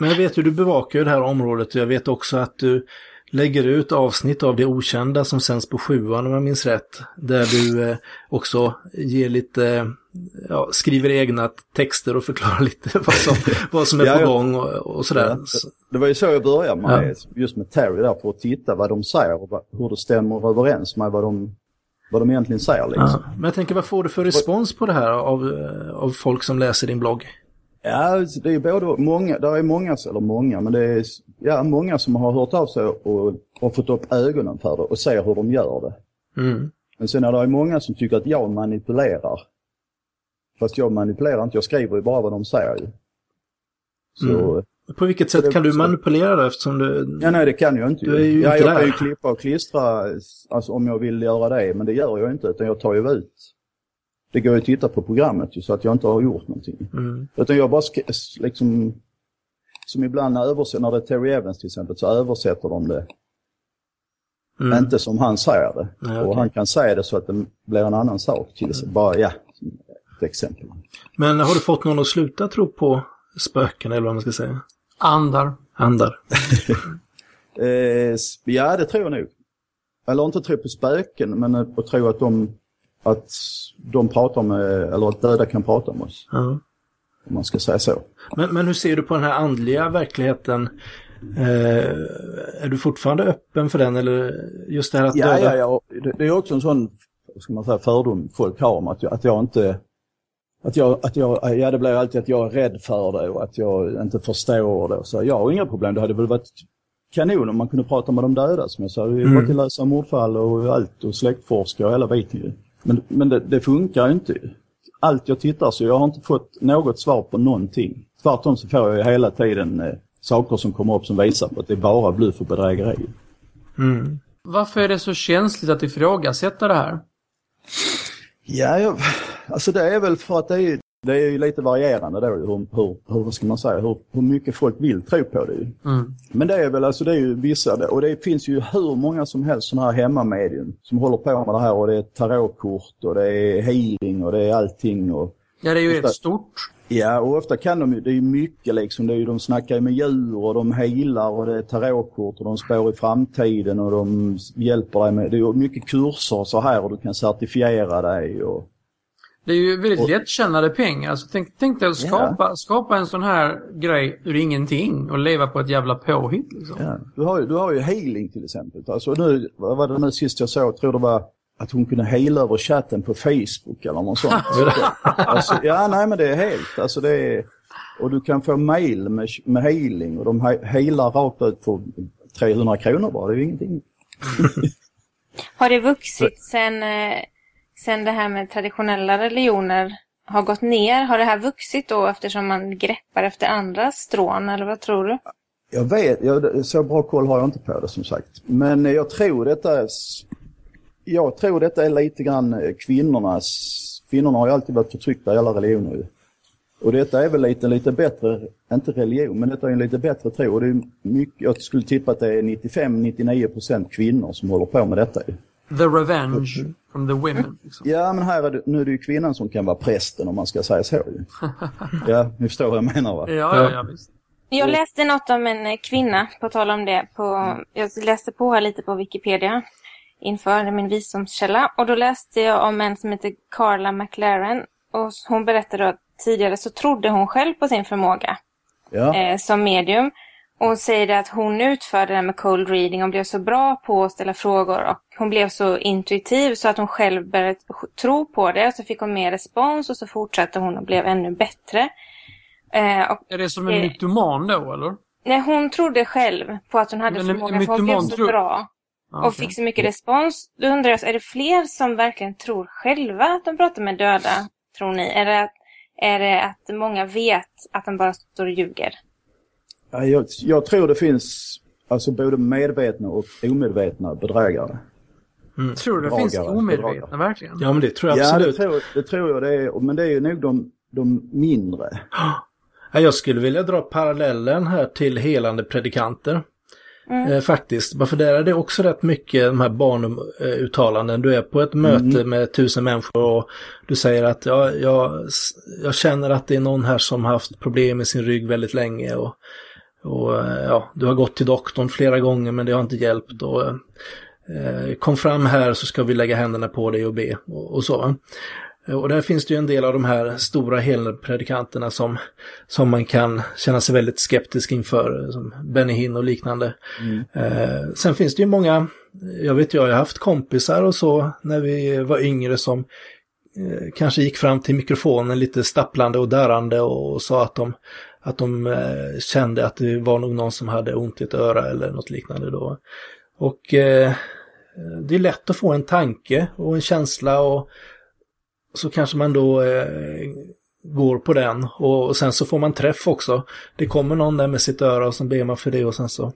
Men jag vet ju, du bevakar ju det här området och jag vet också att du lägger ut avsnitt av det okända som sänds på sjuan om jag minns rätt. Där du eh, också ger lite, ja, skriver egna texter och förklarar lite vad som, vad som är på ja. gång och, och sådär. Ja, Det var ju så jag började med, just med Terry där, för att titta vad de säger och hur det stämmer överens med vad de, vad de egentligen säger. Liksom. Ja. Men jag tänker, vad får du för respons på det här av, eh, av folk som läser din blogg? Ja, det är både många, där är många, eller många, men det är ja, många som har hört av sig och, och fått upp ögonen för det och ser hur de gör det. Mm. Men sen är det många som tycker att jag manipulerar. Fast jag manipulerar inte, jag skriver ju bara vad de säger. Så, Mm. På vilket sätt kan du manipulera det eftersom du... ja nej det kan jag inte Du är ju ja, inte jag kan ju där. klippa och klistra alltså, om jag vill göra det, men det gör jag inte utan jag tar ju ut. Det går ju att titta på programmet ju så att jag inte har gjort någonting. Mm. Utan jag bara liksom, som ibland översätter, när det är Terry Evans till exempel, så översätter de det. Mm. Inte som han säger det. Nej, Och han kan säga det så att det blir en annan sak till sig. Bara, ja, ett exempel. Men har du fått någon att sluta tro på spöken eller vad man ska säga? Andar. Eh, Andar? s- ja, det tror jag nog. Eller inte tro på spöken, men att tro att de, att de pratar med, eller att döda kan prata med oss. Ja. Om man ska säga så. Men, men hur ser du på den här andliga verkligheten? Eh, är du fortfarande öppen för den eller just det här att Ja, döda? ja, ja. Det, det är också en sån, ska man säga, fördom folk har om att jag, att jag inte, att jag, att jag, ja det blir alltid att jag är rädd för det och att jag inte förstår det. Så jag har inga problem, det hade väl varit kanon om man kunde prata med de döda som jag sa. Vi har Mm. till lösa mordfall och allt och släktforskare och hela biten ju. Men, men det, det funkar ju inte. Allt jag tittar så jag har inte fått något svar på någonting. Tvärtom så får jag ju hela tiden eh, saker som kommer upp som visar på att det är bara bluff och bedrägeri. Mm. Varför är det så känsligt att ifrågasätta det här? Ja, jag, alltså det är väl för att det är, det är ju lite varierande då hur, hur, hur vad ska man säga, hur, hur mycket folk vill tro på det. Mm. Men det är väl alltså det är ju vissa, och det finns ju hur många som helst sådana här hemmamedium som håller på med det här och det är tarotkort och det är healing och det är allting och Ja, det är ju det. rätt stort. Ja, och ofta kan de ju, det är ju mycket liksom, det är ju, de snackar ju med djur och de healar och det är tarotkort och de spår i framtiden och de hjälper dig med, det är ju mycket kurser och så här och du kan certifiera dig och Det är ju väldigt Och- lättjänade pengar. Alltså, tänk, tänk dig att skapa, skapa en sån här grej ur ingenting och leva på ett jävla påhitt. Liksom. Ja, du, har ju, du har ju healing till exempel. Alltså nu, vad var det nu sist jag såg? Jag tror det var att hon kunde heala över chatten på Facebook eller något sånt. alltså, ja, nej men det är helt. Alltså det är, och du kan få mail med, med healing och de he- healar rakt ut på 300 kronor bara. Det är ju ingenting. Har det vuxit sen, eh, sen det här med traditionella religioner har gått ner? Har det här vuxit då eftersom man greppar efter andra strån eller vad tror du? Jag vet, jag, så bra koll har jag inte på det som sagt. Men jag tror detta är, jag tror detta är lite grann kvinnornas, kvinnorna har ju alltid varit förtryckta i alla religioner ju. Och detta är väl lite, lite bättre, inte religion, men detta är en lite bättre tro. Och det är mycket, jag skulle tippa att det är 95-99% kvinnor som håller på med detta. The revenge from the women. Liksom. Ja, men här är det, nu är det ju kvinnan som kan vara prästen om man ska säga så. ju. Ja, ni förstår vad jag menar va? Ja, ja, ja visst. Jag läste något om en eh, kvinna, på tal om det. På, jag läste på här lite på Wikipedia inför min visdomskälla. Och då läste jag om en som heter Carla McLaren. Och hon berättade att tidigare så trodde hon själv på sin förmåga Ja, eh, som medium. Och hon säger att hon utförde det här med cold reading och blev så bra på att ställa frågor. Och hon blev så intuitiv så att hon själv började tro på det. Och så fick hon mer respons och så fortsatte hon och blev ännu bättre. Eh, och Är det som en Eh. mytoman då, eller? Nej, hon trodde själv på att hon hade Men förmågan för hon blev så tror- bra. Och okej. fick så mycket respons. Då undrar jag, är det fler som verkligen tror själva att de pratar med döda, tror ni? Är det, är det att många vet att de bara står och ljuger? Ja, jag, jag tror det finns alltså både medvetna och omedvetna bedrägare. Tror du det finns omedvetna, bedragare. verkligen? Ja, men det tror jag Ja, det absolut. tror, det tror jag det är. Men det är ju nog de, de mindre. Ja, jag skulle vilja dra parallellen här till helande predikanter. Eh, faktiskt. Varför där är det också rätt mycket de här barnuttalanden. Du är på ett möte med tusen människor och du säger att ja, jag, jag känner att det är någon här som har haft problem med sin rygg väldigt länge. Och, och eh, ja, du har gått till doktorn flera gånger men det har inte hjälpt. Och, eh, kom fram här så ska vi lägga händerna på dig och be och, och så. Och där finns det ju en del av de här stora helpredikanterna som, som man kan känna sig väldigt skeptisk inför, som Benny Hinn och liknande. Eh, sen finns det ju många, jag vet jag, har haft kompisar och så när vi var yngre som eh, kanske gick fram till mikrofonen lite stapplande och darrande och, sa att de, att de eh, kände att det var nog någon som hade ont i ett öra eller något liknande då. Och eh, det är lätt att få en tanke och en känsla och så kanske man då eh, går på den och, och sen så får man träff också. Det kommer någon där med sitt öra och så ber man för det och sen så.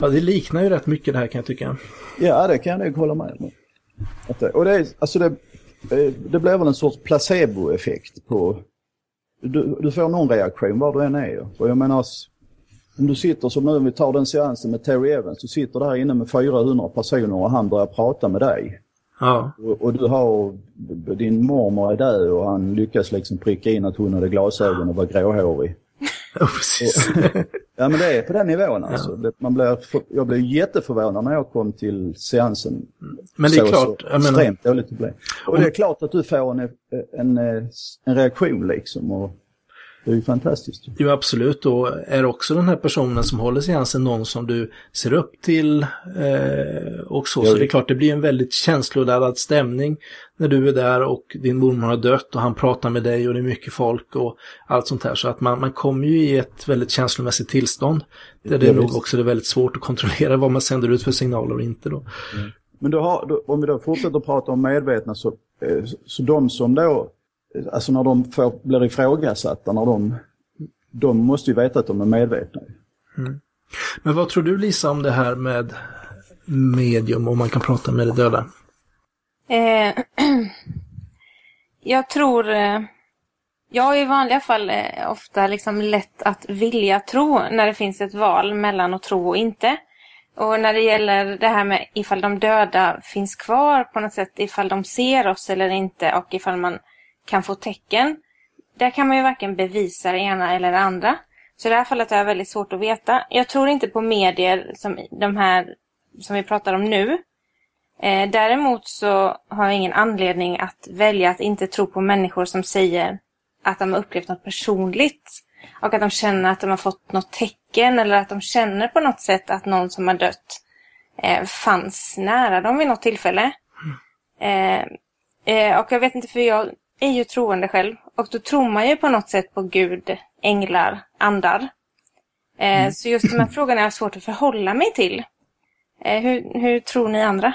Ja, det liknar ju rätt mycket det här kan jag tycka. Ja, det kan jag nog hålla med om. Och det, är, alltså det, eh, det blir väl en sorts placeboeffekt på... Du, du får någon reaktion var du än är. Och jag menar, om du sitter som nu, om vi tar den seansen med Terry Evans, du sitter där inne med 400 personer och han börjar prata med dig. Ja, Och, och du har, din mormor är död och han lyckas liksom pricka in att hon hade glasögon och var gråhårig. ja precis. Ja men det är på den nivån alltså. Det, man blir, jag blev jätteförvånad när jag kom till seansen. Men det är Så- klart, så jag menar, extremt dåligt det blev. Och det är klart att du får en, en, en reaktion liksom. Och det är ju fantastiskt. jo absolut, och är också den här personen som håller seansen någon som du ser upp till eh, och så. Så det är klart, det blir en väldigt känsloladdad stämning när du är där och din mormor har dött och han pratar med dig och det är mycket folk och allt sånt här. Så att man, man kommer ju i ett väldigt känslomässigt tillstånd. Där det Ja, är nog visst. också är väldigt svårt att kontrollera vad man sänder ut för signaler och inte då. Men då har, då, om vi då fortsätter prata om medvetna så, eh, så de som då, alltså när de får, blir ifrågasatta, när de, de måste ju veta att de är medvetna. Men vad tror du Lisa om det här med medium, om man kan prata med det döda? Eh, jag tror... Eh, jag har i vanliga fall eh, ofta liksom lätt att vilja tro när det finns ett val mellan att tro och inte. Och när det gäller det här med ifall de döda finns kvar på något sätt, ifall de ser oss eller inte och ifall man kan få tecken. Där kan man ju varken bevisa det ena eller det andra. Så i det här fallet är det väldigt svårt att veta. Jag tror inte på medier som de här som vi pratar om nu. Eh, däremot så har jag ingen anledning att välja att inte tro på människor som säger att de har upplevt något personligt. Och att de känner att de har fått något tecken eller att de känner på något sätt att någon som har dött eh, fanns nära dem vid något tillfälle. Eh, eh, och jag vet inte, för jag är ju troende själv. Och då tror man ju på något sätt på Gud, änglar, andar. Eh, Så just de här frågorna är svårt att förhålla mig till. Eh, hur, hur tror ni andra?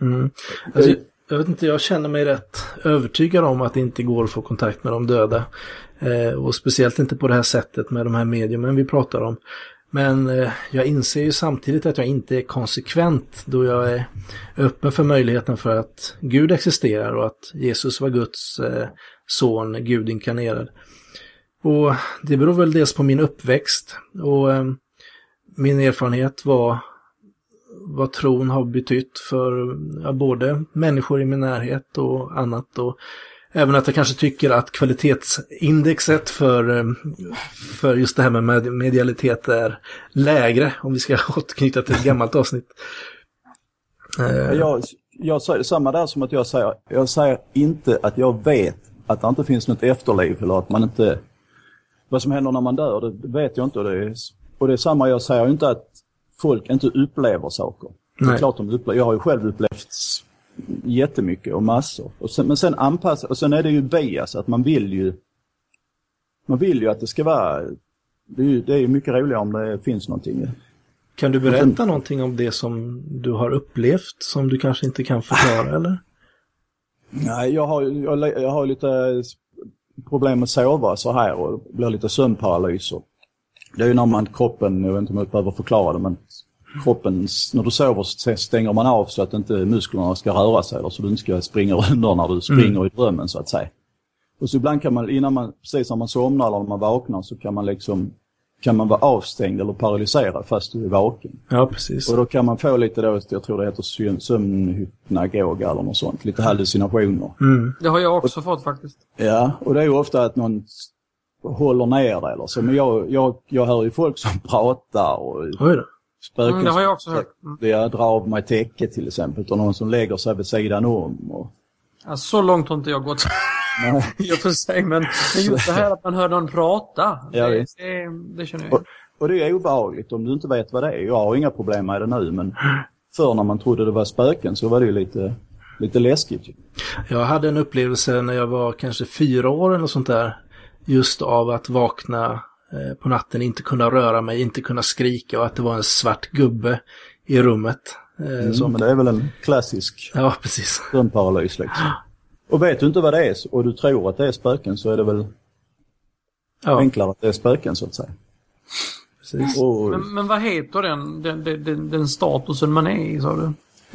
Mm. Alltså, jag vet inte, jag känner mig rätt övertygad om att det inte går att få kontakt med de döda. Eh, och speciellt inte på det här sättet med de här mediumen vi pratar om. Men eh, jag inser ju samtidigt att jag inte är konsekvent då jag är öppen för möjligheten för att Gud existerar och att Jesus var Guds eh, son, Gud inkarnerad. Och det beror väl dels på min uppväxt och eh, min erfarenhet vad, vad tron har betytt för ja, både människor i min närhet och annat. Och även att jag kanske tycker att kvalitetsindexet för, eh, för just det här med medialitet är lägre, om vi ska återknyta till ett gammalt avsnitt. Eh. Jag, jag säger samma där som att jag säger, jag säger inte att jag vet att det inte finns något efterliv eller att man inte vad som händer när man dör, det vet jag inte. Och det är, och det är samma, jag säger inte att folk inte upplever saker. Nej. Det är klart de upplever, jag har ju själv upplevt jättemycket och massor. Och sen, men sen anpassa, och sen är det ju bias, att man vill ju man vill ju att det ska vara, det är ju, det är mycket roligare om det finns någonting. Kan du berätta sen, någonting om det som du har upplevt som du kanske inte kan förklara eller? Nej, jag har, jag, jag har lite problem med att sova så här och blir lite sömnparalyser. Det är ju när man kroppen, jag vet inte om jag behöver förklara det, men kroppen, när du sover så stänger man av så att inte musklerna ska röra sig eller så du inte ska springa under när du springer mm. i drömmen så att säga. Och så ibland kan man, innan man, precis när man somnar eller när man vaknar så kan man liksom kan man vara avstängd eller paralyserad fast du är vaken. Ja, precis. Och då kan man få lite då, jag tror det heter sömnhypnagoga eller något sånt, lite hallucinationer. Mm. Det har jag också och, fått faktiskt. Ja, och det är ju ofta att någon håller ner det eller så. Men jag, jag, jag hör ju folk som pratar och Oj då. Spöken mm, det har jag också hört. Mm. Jag drar av mig täcket till exempel och någon som lägger sig vid sidan om. Och... Ja, så långt har inte jag gått. Och för sig, men, men just det här att man hör någon prata, ja, det, det, det, känner jag. Och, och det är obehagligt om du inte vet vad det är. Jag har inga problem med det nu, men förr när man trodde det var spöken så var det ju lite, lite läskigt. Jag hade en upplevelse när jag var kanske fyra år eller sånt där. Just av att vakna på natten, inte kunna röra mig, inte kunna skrika och att det var en svart gubbe i rummet. Eh, mm, som... Men det är väl en klassisk ja, precis. drömparalys liksom. Och vet du inte vad det är och du tror att det är spöken så är det väl ja. enklare att det är spöken så att säga. Och... Men, men, vad heter den, den, den, den statusen man är i sa du?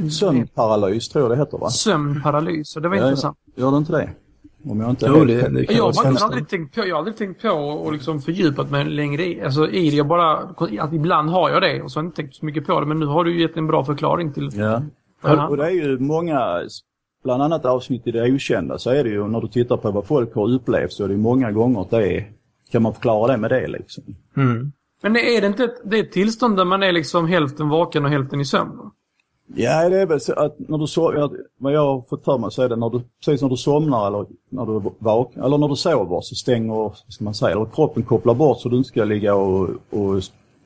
Sömnparalys tror jag det heter va? Sömnparalys, det var ja, intressant. Gör det inte det? Om jag inte jo, det, det jag, har aldrig tänkt på, jag har aldrig tänkt på och liksom fördjupat mig längre i, alltså, i det. Jag bara, att ibland har jag det och så har jag inte tänkt så mycket på det. Men nu har du gett en bra förklaring till Ja. Och det är ju många bland annat avsnitt i det okända så är det ju när du tittar på vad folk har upplevt så är det många gånger att det är, kan man förklara det med det liksom. Mm. Men är det inte ett, det är ett tillstånd där man är liksom hälften vaken och hälften i sömn? Ja, det är väl så att när du sover, vad jag har fått för mig så är det när du, precis när du somnar eller när du vaknar, eller när du sover så stänger, ska man säga, eller kroppen kopplar bort så du inte ska ligga och, och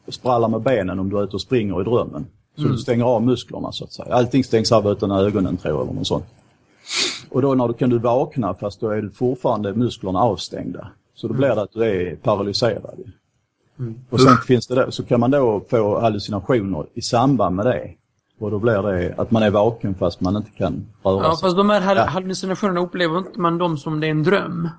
spralla med benen om du är ute och springer i drömmen. Så mm. du stänger av musklerna så att säga. Allting stängs av utan ögonen tror jag eller något sånt. Och då när du, kan du vakna fast då är du fortfarande musklerna avstängda. Så då blir det att du är paralyserad. Mm. Och sen finns det då, så kan man då få hallucinationer i samband med det. Och då blir det att man är vaken fast man inte kan röra sig. Ja, fast de här hallucinationerna upplever inte man dem som det är en dröm?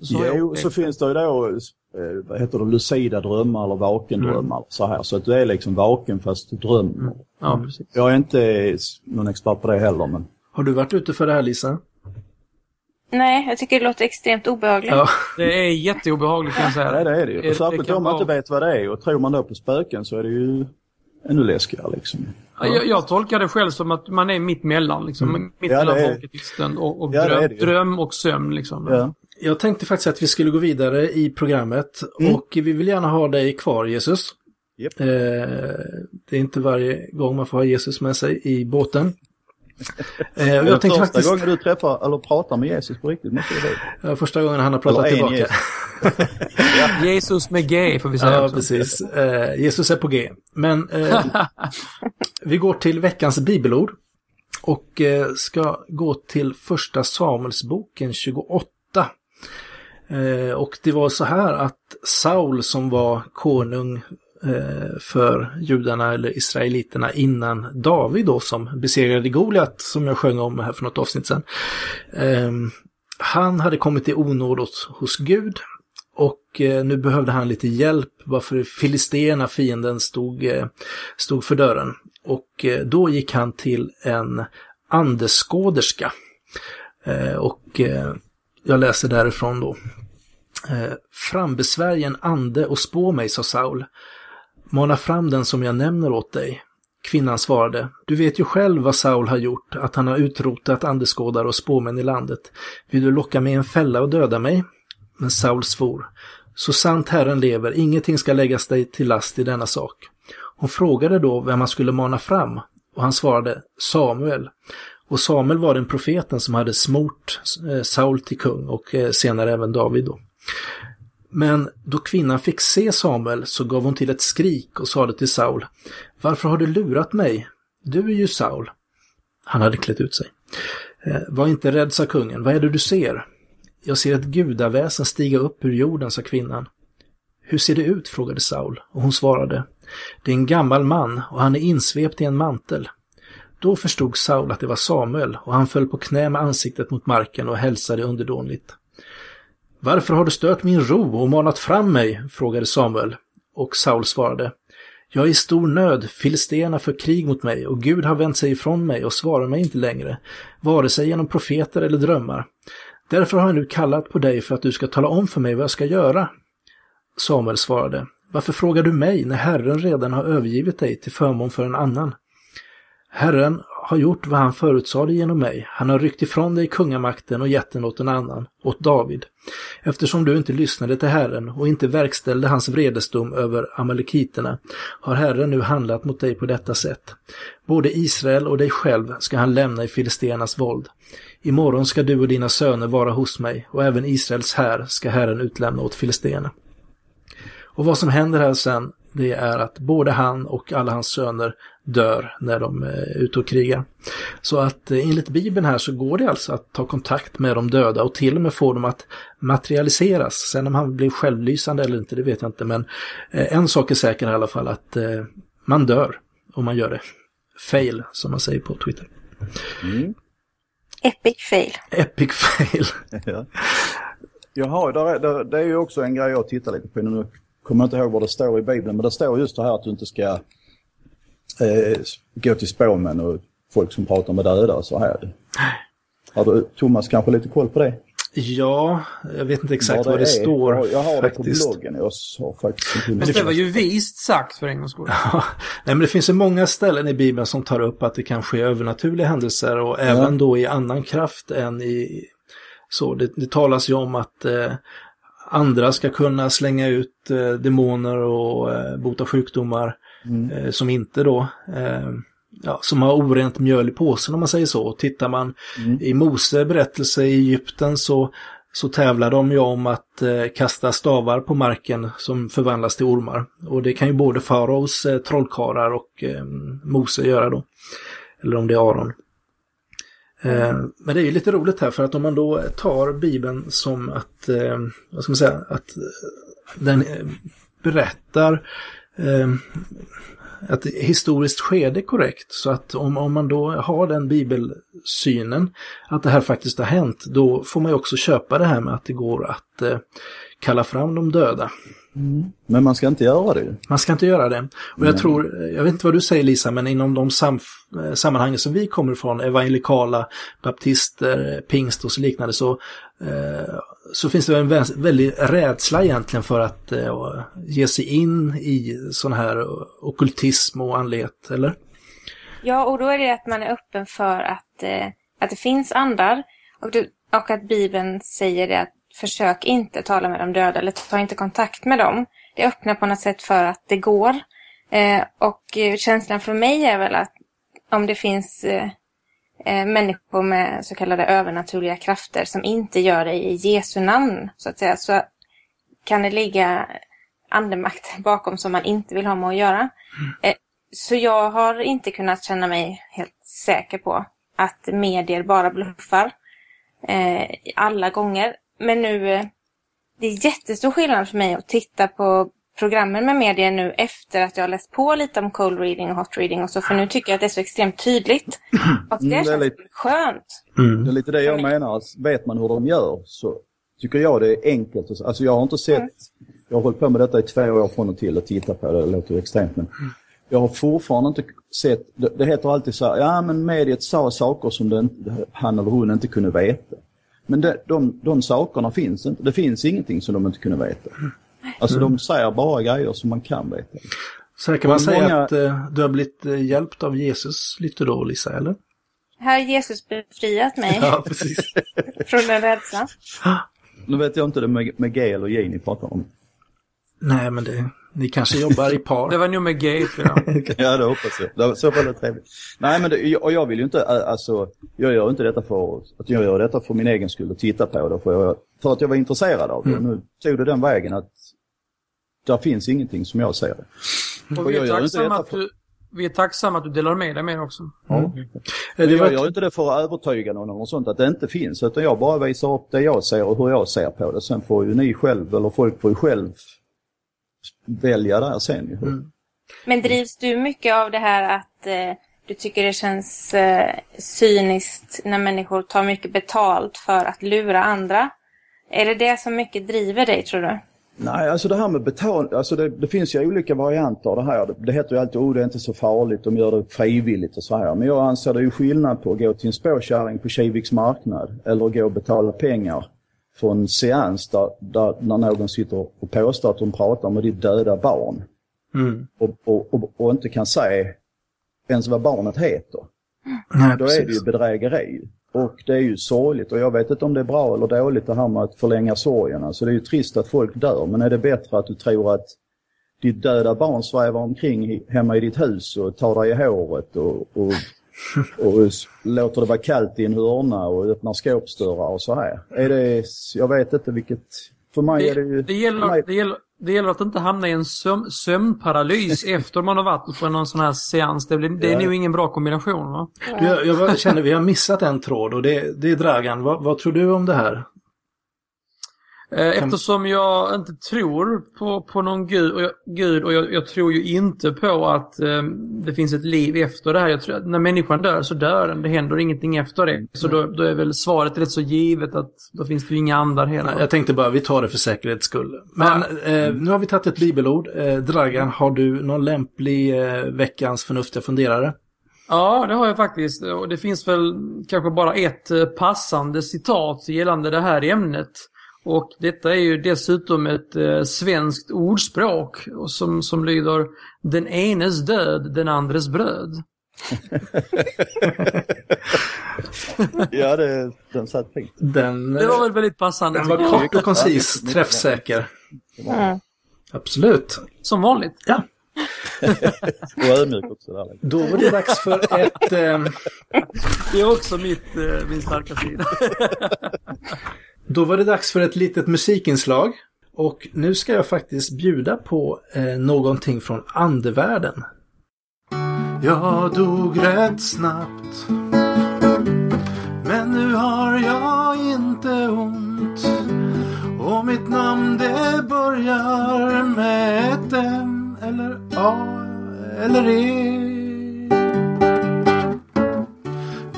Så jo, så finns det ju då, eh, vad heter det, lucida drömmar eller vakendrömmar. Mm. Så här. Så att du är liksom vaken fast du drömmer. Mm. Ja, precis. Jag är inte någon expert på det heller, men har du varit ute för det här Lisa? Nej, jag tycker det låter extremt obehagligt. Ja. Det är jätteobehagligt kan jag säga. Nej, det är det ju. Särskilt om man inte vet vad det är och tror man då på spöken så är det ju ännu läskigare liksom. Ja. Jag, jag, tolkar det själv som att man är mitt mellan liksom. Mm. Mitt ja, mellan folketisten och, och ja, dröm, dröm, och sömn liksom. Ja. Jag tänkte faktiskt att vi skulle gå vidare i programmet mm. och vi vill gärna ha dig kvar Jesus. Yep. Eh, det är inte varje gång man får ha Jesus med sig i båten. Eh, jag tänkte första faktiskt... gången du träffar eller pratar med Jesus på riktigt måste det vara. Första gången han har pratat tillbaka. Jesus. Jesus med G får vi säga. Ja, också. precis. Eh, Jesus är på G. Men eh, vi går till veckans bibelord. Och eh, ska gå till första Samuelsboken 28. Eh, och det var så här att Saul som var konung Eh, Eh, för judarna eller israeliterna innan David då som besegrade Goliat som jag sjöng om här för något avsnitt sedan. Ehm, han hade kommit i onåd hos Gud och eh, nu behövde han lite hjälp varför filisterna, fienden, stod, eh, stod för dörren. Och då gick han till en andeskåderska. Och jag läser därifrån då. Frambesvärjen frambesvärj en ande och spå mig, sa Saul. Mana fram den som jag nämner åt dig. Kvinnan svarade, du vet ju själv vad Saul har gjort, att han har utrotat andeskådare och spåmän i landet. Vill du locka mig i en fälla och döda mig? Men Saul svor, så sant Herren lever, ingenting ska läggas dig till last i denna sak. Hon frågade då vem han skulle mana fram och han svarade Samuel. Och Samuel var den profeten som hade smort eh, Saul till kung och eh, senare även David. Då. Men då kvinnan fick se Samuel så gav hon till ett skrik och sade till Saul Varför har du lurat mig? Du är ju Saul. Han hade klätt ut sig. Eh, var inte rädd, sa kungen. Vad är det du ser? Jag ser ett gudaväsen stiga upp ur jorden, sa kvinnan. Hur ser det ut? frågade Saul och hon svarade. Det är en gammal man och han är insvept i en mantel. Då förstod Saul att det var Samuel och han föll på knä med ansiktet mot marken och hälsade underdånigt. Varför har du stört min ro och manat fram mig? frågade Samuel. Och Saul svarade. Jag är i stor nöd, filisterna för krig mot mig och Gud har vänt sig ifrån mig och svarar mig inte längre, vare sig genom profeter eller drömmar. Därför har jag nu kallat på dig för att du ska tala om för mig vad jag ska göra. Samuel svarade. Varför frågar du mig när Herren redan har övergivit dig till förmån för en annan? Herren har gjort vad han förutsade genom mig. Han har ryckt ifrån dig kungamakten och gett den åt en annan, åt David. Eftersom du inte lyssnade till Herren och inte verkställde hans vredesdom över amalekiterna har Herren nu handlat mot dig på detta sätt. Både Israel och dig själv ska han lämna i filisternas våld. Imorgon ska du och dina söner vara hos mig och även Israels här ska Herren utlämna åt filisterna. Och vad som händer här sen, det är att både han och alla hans söner dör när de är ute och krigar. Så att eh, enligt Bibeln här så går det alltså att ta kontakt med de döda och till och med få dem att materialiseras. Sen om han blir självlysande eller inte, det vet jag inte. Men eh, en sak är säker i alla fall att eh, man dör om man gör det. Fail, som man säger på Twitter. Mm. Epic fail. Epic fail. ja. Jaha, där där, det är ju också en grej jag tittar lite på nu. Kommer inte ihåg vad det står i Bibeln, men det står just det här att du inte ska eh, gå till spåmän och folk som pratar med döda och så här. Har du, Thomas, kanske lite koll på det? Ja, jag vet inte exakt vad det, vad det står. Jag har faktiskt. det på bloggen. Jag har faktiskt Men det var ju vist sagt för en gångs skull. Ja, nej, men det finns ju många ställen i Bibeln som tar upp att det kan ske övernaturliga händelser och ja. även då i annan kraft än i... Så det, det talas ju om att eh, andra ska kunna slänga ut eh, demoner och eh, bota sjukdomar mm. eh, som inte då eh, ja, som har orent mjöl i påsen om man säger så. Tittar man mm. i Mose berättelse i Egypten så, så tävlar de ju om att eh, kasta stavar på marken som förvandlas till ormar. Och det kan ju både faraos eh, trollkarlar och Mose göra då. Eller om det är Aron. Men det är ju lite roligt här för att om man då tar Bibeln som att, vad ska man säga, att den berättar ett historiskt skede korrekt. Så att om, om man då har den bibelsynen att det här faktiskt har hänt, då får man ju också köpa det här med att det går att eh, kalla fram de döda. Mm. Men man ska inte göra det. Man ska inte göra det. Och jag Nej. tror, jag vet inte vad du säger Lisa, men inom de sam eh, sammanhangen som vi kommer ifrån, evangelikala, baptister, pingst och så liknande, så, eh, Eh, så finns det en väldig rädsla egentligen för att eh, ge sig in i sån här okultism och andlighet, eller? Ja, och då är det att man är öppen för att, eh, att det finns andar och, du, och att Bibeln säger det att försök inte tala med de döda eller ta inte kontakt med dem. Det öppnar på något sätt för att det går. Och känslan för mig är väl att om det finns människor med så kallade övernaturliga krafter som inte gör det i Jesu namn, så att säga, så kan det ligga andemakt bakom som man inte vill ha med att göra. Mm. Eh, så jag har inte kunnat känna mig helt säker på att medier bara bluffar eh, alla gånger. Men nu, eh, det är jättestor skillnad för mig att titta på programmen med medier nu efter att jag har läst på lite om cold reading och hot reading och så, för nu tycker jag att det är så extremt tydligt. Och det, mm, det känns lite, skönt. Mm. Det är lite det jag menar, vet man hur de gör så tycker jag det är enkelt. Alltså jag har inte sett, mm. jag har hållit på med detta i två år från och till och tittat på det, det låter ju extremt men jag har fortfarande inte sett, det, det heter alltid så här, ja men mediet sa saker som den, han eller hon inte kunde veta. Men det, de, de sakerna finns inte. Det finns ingenting som de inte kunde veta. Alltså de säger bara grejer som man kan veta. Så här kan man Och säga många- att eh, du har blivit eh, hjälpt av Jesus lite då, Lisa, eller? Här har Jesus befriat mig Ja, precis. från en rädsla. Nu vet jag inte det med, med G eller J ni pratar om. Nej, men det, ni kanske jobbar i par. Det var nog med jag. Ja, det hoppas jag. Det var så fall trevligt. Nej, men det, och jag vill ju inte, alltså, jag gör inte detta för, att jag gör detta för min egen skull och titta på det. För, jag, för att jag var intresserad av det. Mm. Nu tog det den vägen att där finns ingenting som jag ser det. Och vi är, tacksamma att du, vi är tacksamma att du delar med dig med också. Ja. Eh, Men jag gör inte det för att övertyga någon något sånt att det inte finns. Utan jag bara visar upp det jag ser och hur jag ser på det. Sen får ju ni själv, eller folk får ju själv välja där sen. Mm. Men drivs du mycket av det här att eh, du tycker det känns eh, cyniskt när människor tar mycket betalt för att lura andra? Är det det som mycket driver dig tror du? Nej, alltså det här med betal, alltså det, det finns ju olika varianter av det här. Det, det heter ju alltid, oh det är inte så farligt, de gör det frivilligt och så här. Men jag anser det är ju skillnad på att gå till en spårkärring på Kiviks marknad eller att gå och betala pengar för en seans där, där när någon sitter och påstår att de pratar med ditt döda barn Mm. och, och, och, och inte kan säga ens vad barnet heter. Nej, Då är det ju precis. bedrägeri. Och det är ju sorgligt och jag vet inte om det är bra eller dåligt det här med att förlänga sorgen. Alltså det är ju trist att folk dör men är det bättre att du tror att ditt döda barn svävar omkring hemma i ditt hus och tar dig i håret och, och, och låter det vara kallt i en hörna och öppnar skåpsdörrar och så här. Är det, jag vet inte vilket, för mig är det ju... Det, det, gäller, mig- det, gäller, det gäller att inte hamna i en söm, sömnparalys efter man har varit på någon sån här seans. Det, blir, det är Ja. nog ingen bra kombination va? Du, Jag, jag känner vi har missat en tråd och det, det är Dragan. Vad, vad tror du om det här? Eh, Eftersom jag inte tror på, på någon gud och, jag, gud och jag, jag tror ju inte på att eh, det finns ett liv efter det här. Jag tror att när människan dör så dör den. Det händer ingenting efter det. Så då, då är väl svaret rätt så givet att då finns det ju inga andar heller. Jag tänkte bara vi tar det för säkerhets skull. Men eh, nu har vi tagit ett bibelord. Eh, Dragan, har du någon lämplig eh, veckans förnuftiga funderare? Ja, det har jag faktiskt. Och det finns väl kanske bara ett eh, passande citat gällande det här ämnet. Och detta är ju dessutom ett eh, svenskt ordspråk och som, som lyder Den enes död, den andres bröd. Ja, det, den satt fint. Den, Det var väl väldigt passande. den var kort och koncis, träffsäker. Absolut. Som vanligt. Ja, Och ödmjuk också där. då var det dags för ett... Eh, Det är också mitt, eh, min starka sida. Då var det dags för ett litet musikinslag. Och nu ska jag faktiskt bjuda på eh, någonting från andevärlden. Jag dog rätt snabbt. Men nu har jag inte ont. Och mitt namn det börjar med ett M eller A eller E.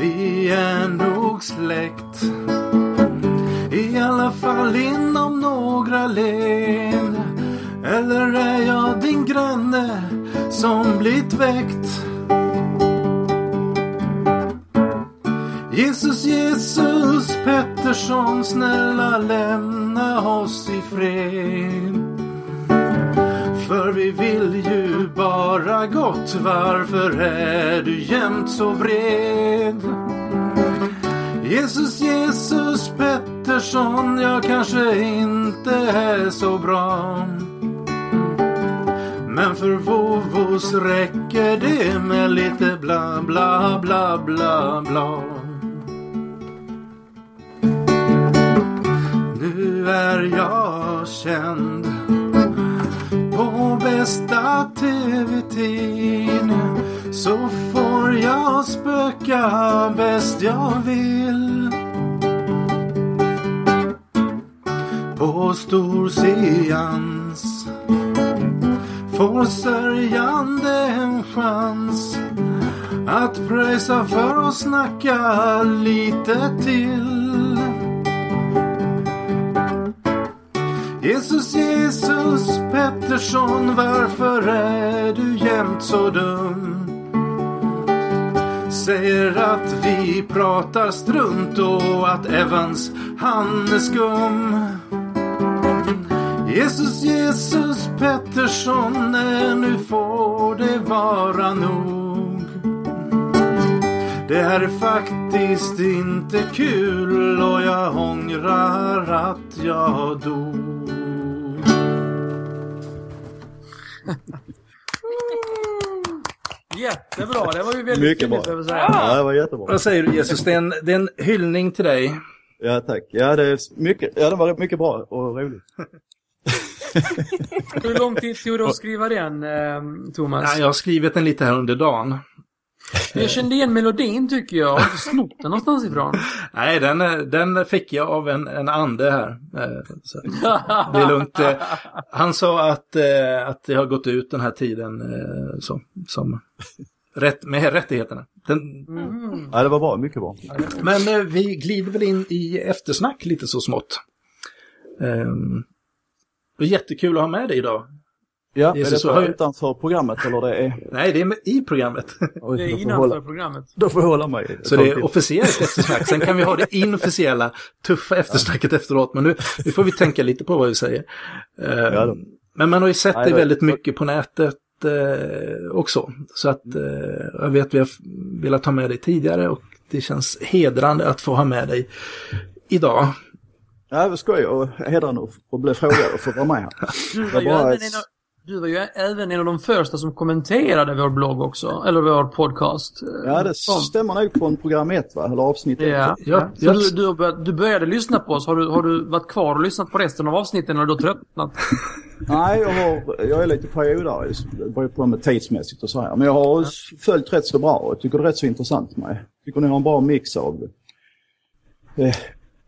Vi är nog släkt. I alla fall inom några led Eller är jag din granne som blivit väckt? Jesus, Jesus Pettersson Snälla lämna oss i fred För vi vill ju bara gott Varför är du jämt så vred? Jesus, Jesus Pettersson, jag kanske inte är så bra. Men för vovvos räcker det med lite bla bla bla bla bla. Nu är jag känd på bästa tv-tid så får jag spöka bäst jag vill. På stor seans får sörjande en chans att pröjsa för att snacka lite till. Jesus, Jesus Pettersson, varför är du jämt så dum? Säger att vi pratar strunt och att Evans, han är skum. Jesus, Jesus Pettersson, nu får det vara nog. Det här är faktiskt inte kul och jag ångrar att jag dog. Jättebra, det var ju väldigt Mycket fint bra. säga. Ja, det var jättebra. Vad säger du Jesus? Det är en, det är en hyllning till dig. Ja, tack. Ja, det, är mycket, ja, det var mycket bra och roligt. Hur lång tid tog det att skriva den, eh, Thomas? Ja, jag har skrivit den lite här under dagen. Jag kände igen melodin tycker jag. Har du snott den någonstans ifrån? Nej, den, den fick jag av en, en ande här. Eh, Så det är lugnt. Eh, Han sa att, eh, att det har gått ut den här tiden eh, som, som rätt, med rättigheterna. Den, Ja, det var bra. Mycket bra. men vi glider väl in i eftersnack lite så smått. Det är jättekul att ha med dig idag. Ja, Det är är så det så utanför programmet eller det är... Nej, det är i programmet. Oj, Det är innanför hålla, programmet. då får jag hålla mig. Så det är officiellt eftersnack. Sen kan vi ha det inofficiella, tuffa eftersnacket efteråt. Men nu, nu får vi tänka lite på vad vi säger. Eh, Ja, då. men man har ju sett Nej, dig det- väldigt mycket på nätet eh, också. Så att eh, jag vet vi har velat ha med dig tidigare och det känns hedrande att få ha med dig idag. Ja, vad skoj och hedrande att bli frågad och få vara med här. Var, Jag bara- du var ju även en av de första som kommenterade vår blogg också. Eller vår podcast. Ja, det som- stämmer nog från program ett va? Eller avsnitt ett. Ja. Ja, Så du, du, du började lyssna på oss. Har du, har du varit kvar och lyssnat på resten av avsnitten eller har du tröttnat? Nej, jag, har, jag är lite periodare. Det beror på med tidsmässigt och så här. Men jag har följt rätt så bra och tycker det är rätt så intressant med. Jag tycker ni har en bra mix av... Eh,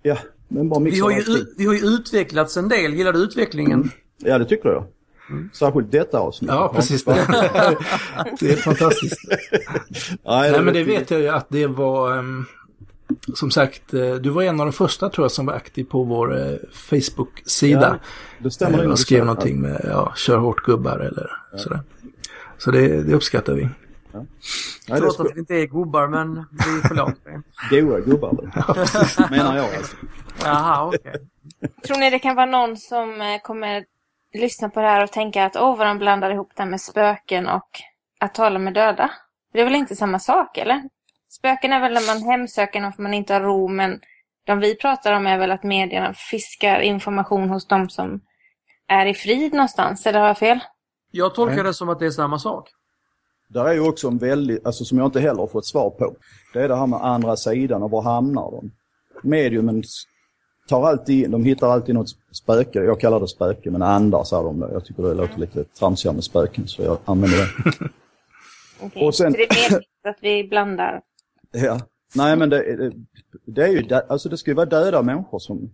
ja, en bra mix Vi av har, ju, allting. u- vi har ju utvecklats en del. Gillar du utvecklingen? Ja, det tycker jag. Särskilt detta avsnitt. Ja, precis. det är fantastiskt. Nej, Nej, men det vet jag ju att det var... ehm, som sagt, eh, du var en av de första tror jag som var aktiv på vår eh, Facebook-sida. Det stämmer och skrev någonting med ja, kör hårt gubbar eller sådär. Så det, det uppskattar vi. Nej, det är Trots skoj. att vi inte är gubbar, men vi förlåter det. Goa gubbar det. Menar jag alltså. Jaha, okej. Tror ni det kan vara någon som eh, kommer lyssna på det här och tänka att åh vad de blandar ihop det med spöken och att tala med döda? Det är väl inte samma sak eller? Spöken är väl när man hemsöker någon för man inte har ro men de vi pratar om är väl att medierna fiskar information hos de som är i frid någonstans, eller har jag fel? Jag tolkar det som att det är samma sak. Där är ju också en väldigt, alltså som jag inte heller har fått svar på. Det är det här med andra sidan och var hamnar de? Mediumen tar alltid, de hittar alltid något spöke, jag kallar det spöke, men andar säger de. Jag tycker det låter lite tramsigare med spöken så jag använder det. Och sen- Så det är medvetet att vi blandar. Ja. Nej men det, det, är ju, alltså det ska ju vara döda människor som,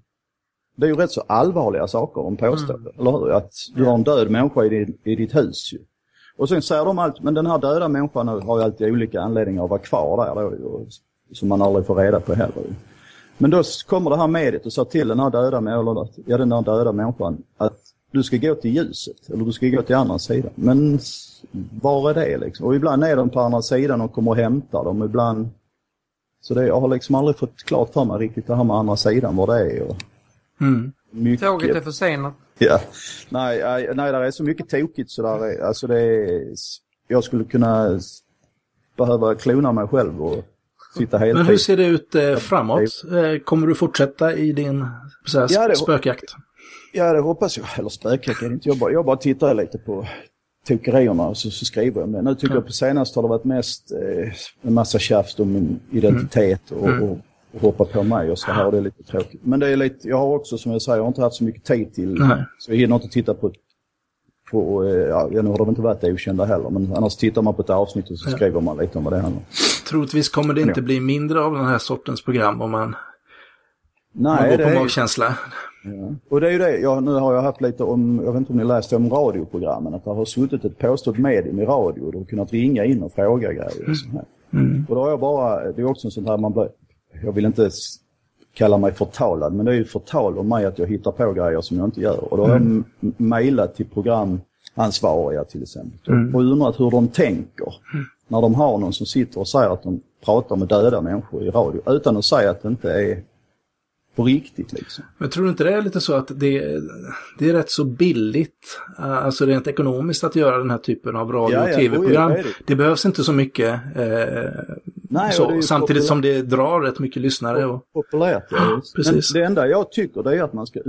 det är ju rätt så allvarliga saker de påstår, eller hur? Att du har en död människa i, din, i ditt hus ju. Och sen säger de alltid, men den här döda människan har ju alltid olika anledningar att vara kvar där då, och, som man aldrig får reda på heller. Men då kommer det här mediet och säger till den här döda, eller, ja, den här döda människan att du ska gå till ljuset eller du ska gå till andra sidan. Men var är det liksom? Och ibland är de på andra sidan och kommer och hämtar dem. Ibland... Så det, jag har liksom aldrig fått klart för mig riktigt det här med andra sidan, var det är. Och Mm. mycket... Tåget är försenat. Ja. Nej, nej, det är så mycket tokigt så där är, alltså det är, jag skulle kunna behöva klona mig själv och sitta heltid. Men hur ser det ut eh, framåt? Eh, kommer du fortsätta i din så Ja, det- spökjakt? Ja, det hoppas jag. Eller spökjakt är det inte. Jag bara, jag bara tittar lite på tokerierna och så, så skriver jag om det. Nu tycker jag på senast har det varit mest eh, en massa tjafs om min identitet och, och, och hoppa på mig och så här. och Det är lite tråkigt. Men det är lite, jag har också som jag säger, jag har inte haft så mycket tid till. Nej. Så jag hinner inte titta på, på eh, ja, nu har de inte varit okända heller. Men annars tittar man på ett avsnitt och så skriver man lite om vad det handlar om. Troligtvis kommer det inte bli mindre av den här sortens program om man, man Nej, går det på är, magkänsla. Ja. Och det är ju det, jag, nu har jag haft lite om, jag vet inte om ni läste om radioprogrammen, att det har suttit ett påstått medium i radio och du har kunnat ringa in och fråga grejer och sånt här. Och då har jag bara, det är också en sån här man bör, jag vill inte kalla mig förtalad, men det är ju förtal om mig att jag hittar på grejer som jag inte gör. Och då har jag m- mejlat till programansvariga till exempel och undrat hur de tänker när de har någon som sitter och säger att de pratar med döda människor i radio utan att säga att det inte är på riktigt liksom. Men tror du inte det är lite så att det, det är rätt så billigt, eh, alltså rent ekonomiskt att göra den här typen av radio och ja, tv-program? det det. Behövs inte så mycket, eh, Nej, så, samtidigt som det drar rätt mycket lyssnare. Och, Populärt, ja. Precis. Men det enda jag tycker det är att man ska...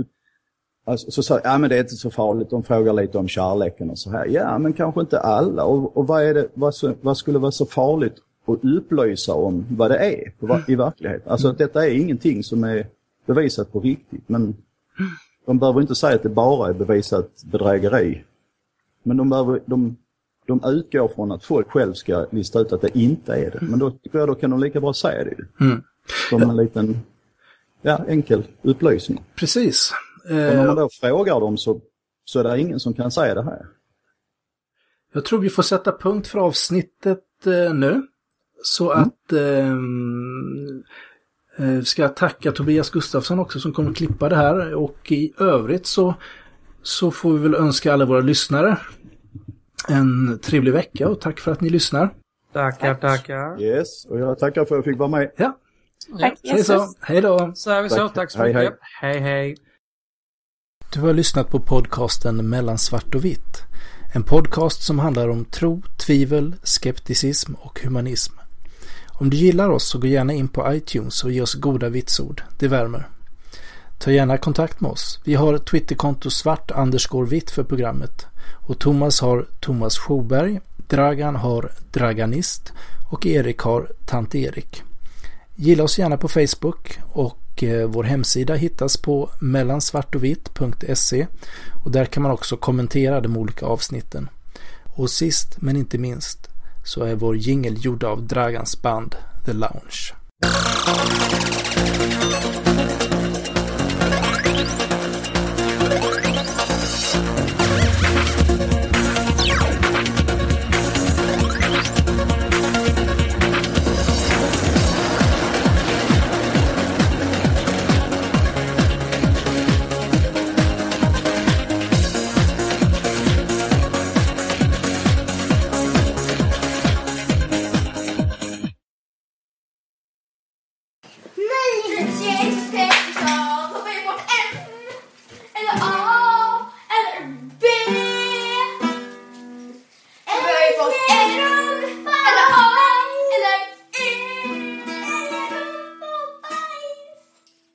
Alltså, så säger ja men det är inte så farligt, de frågar lite om kärleken och så här. Ja, men kanske inte alla. Och, och vad, är det, vad, vad skulle vara så farligt att upplysa om vad det är på, i verkligheten? Alltså detta är ingenting som är bevisat på riktigt. Men de behöver inte säga att det bara är bevisat bedrägeri. Men de, behöver, de, de utgår från att folk själv ska lista ut att det inte är det. Men då tycker jag då kan de lika bra säga det. Mm. Som en liten ja, enkel upplysning. precis. Och när Eh, man då frågar dem så, så är det ingen som kan säga det här. jag tror vi får sätta punkt för avsnittet eh, nu. Så Mm. att ehm, eh, ska jag tacka Tobias Gustafsson också som kommer att klippa det här. Och i övrigt så, så får vi väl önska alla våra lyssnare en trevlig vecka och tack för att ni lyssnar. Tackar, tackar. Yes, och jag tackar för att jag fick vara med. Ja, Tack så. Hej då! Säger vi så. Tack. Tack så Hej, mycket. Hej, hej. Du har lyssnat på podcasten Mellan svart och vitt. En podcast som handlar om tro, tvivel, skepticism och humanism. Om du gillar oss så gå gärna in på iTunes och ge oss goda vitsord. Det värmer. Ta gärna kontakt med oss. Vi har Twitterkonto svart vitt för programmet. Och Thomas har Thomas Schoberg. Dragan har Draganist och Erik har Tant Erik. Gilla oss gärna på Facebook och Eh, vår hemsida hittas på mellansvartovitt.se och där kan man också kommentera de olika avsnitten. Och sist men inte minst så är vår jingel gjord av Dragans band The Lounge.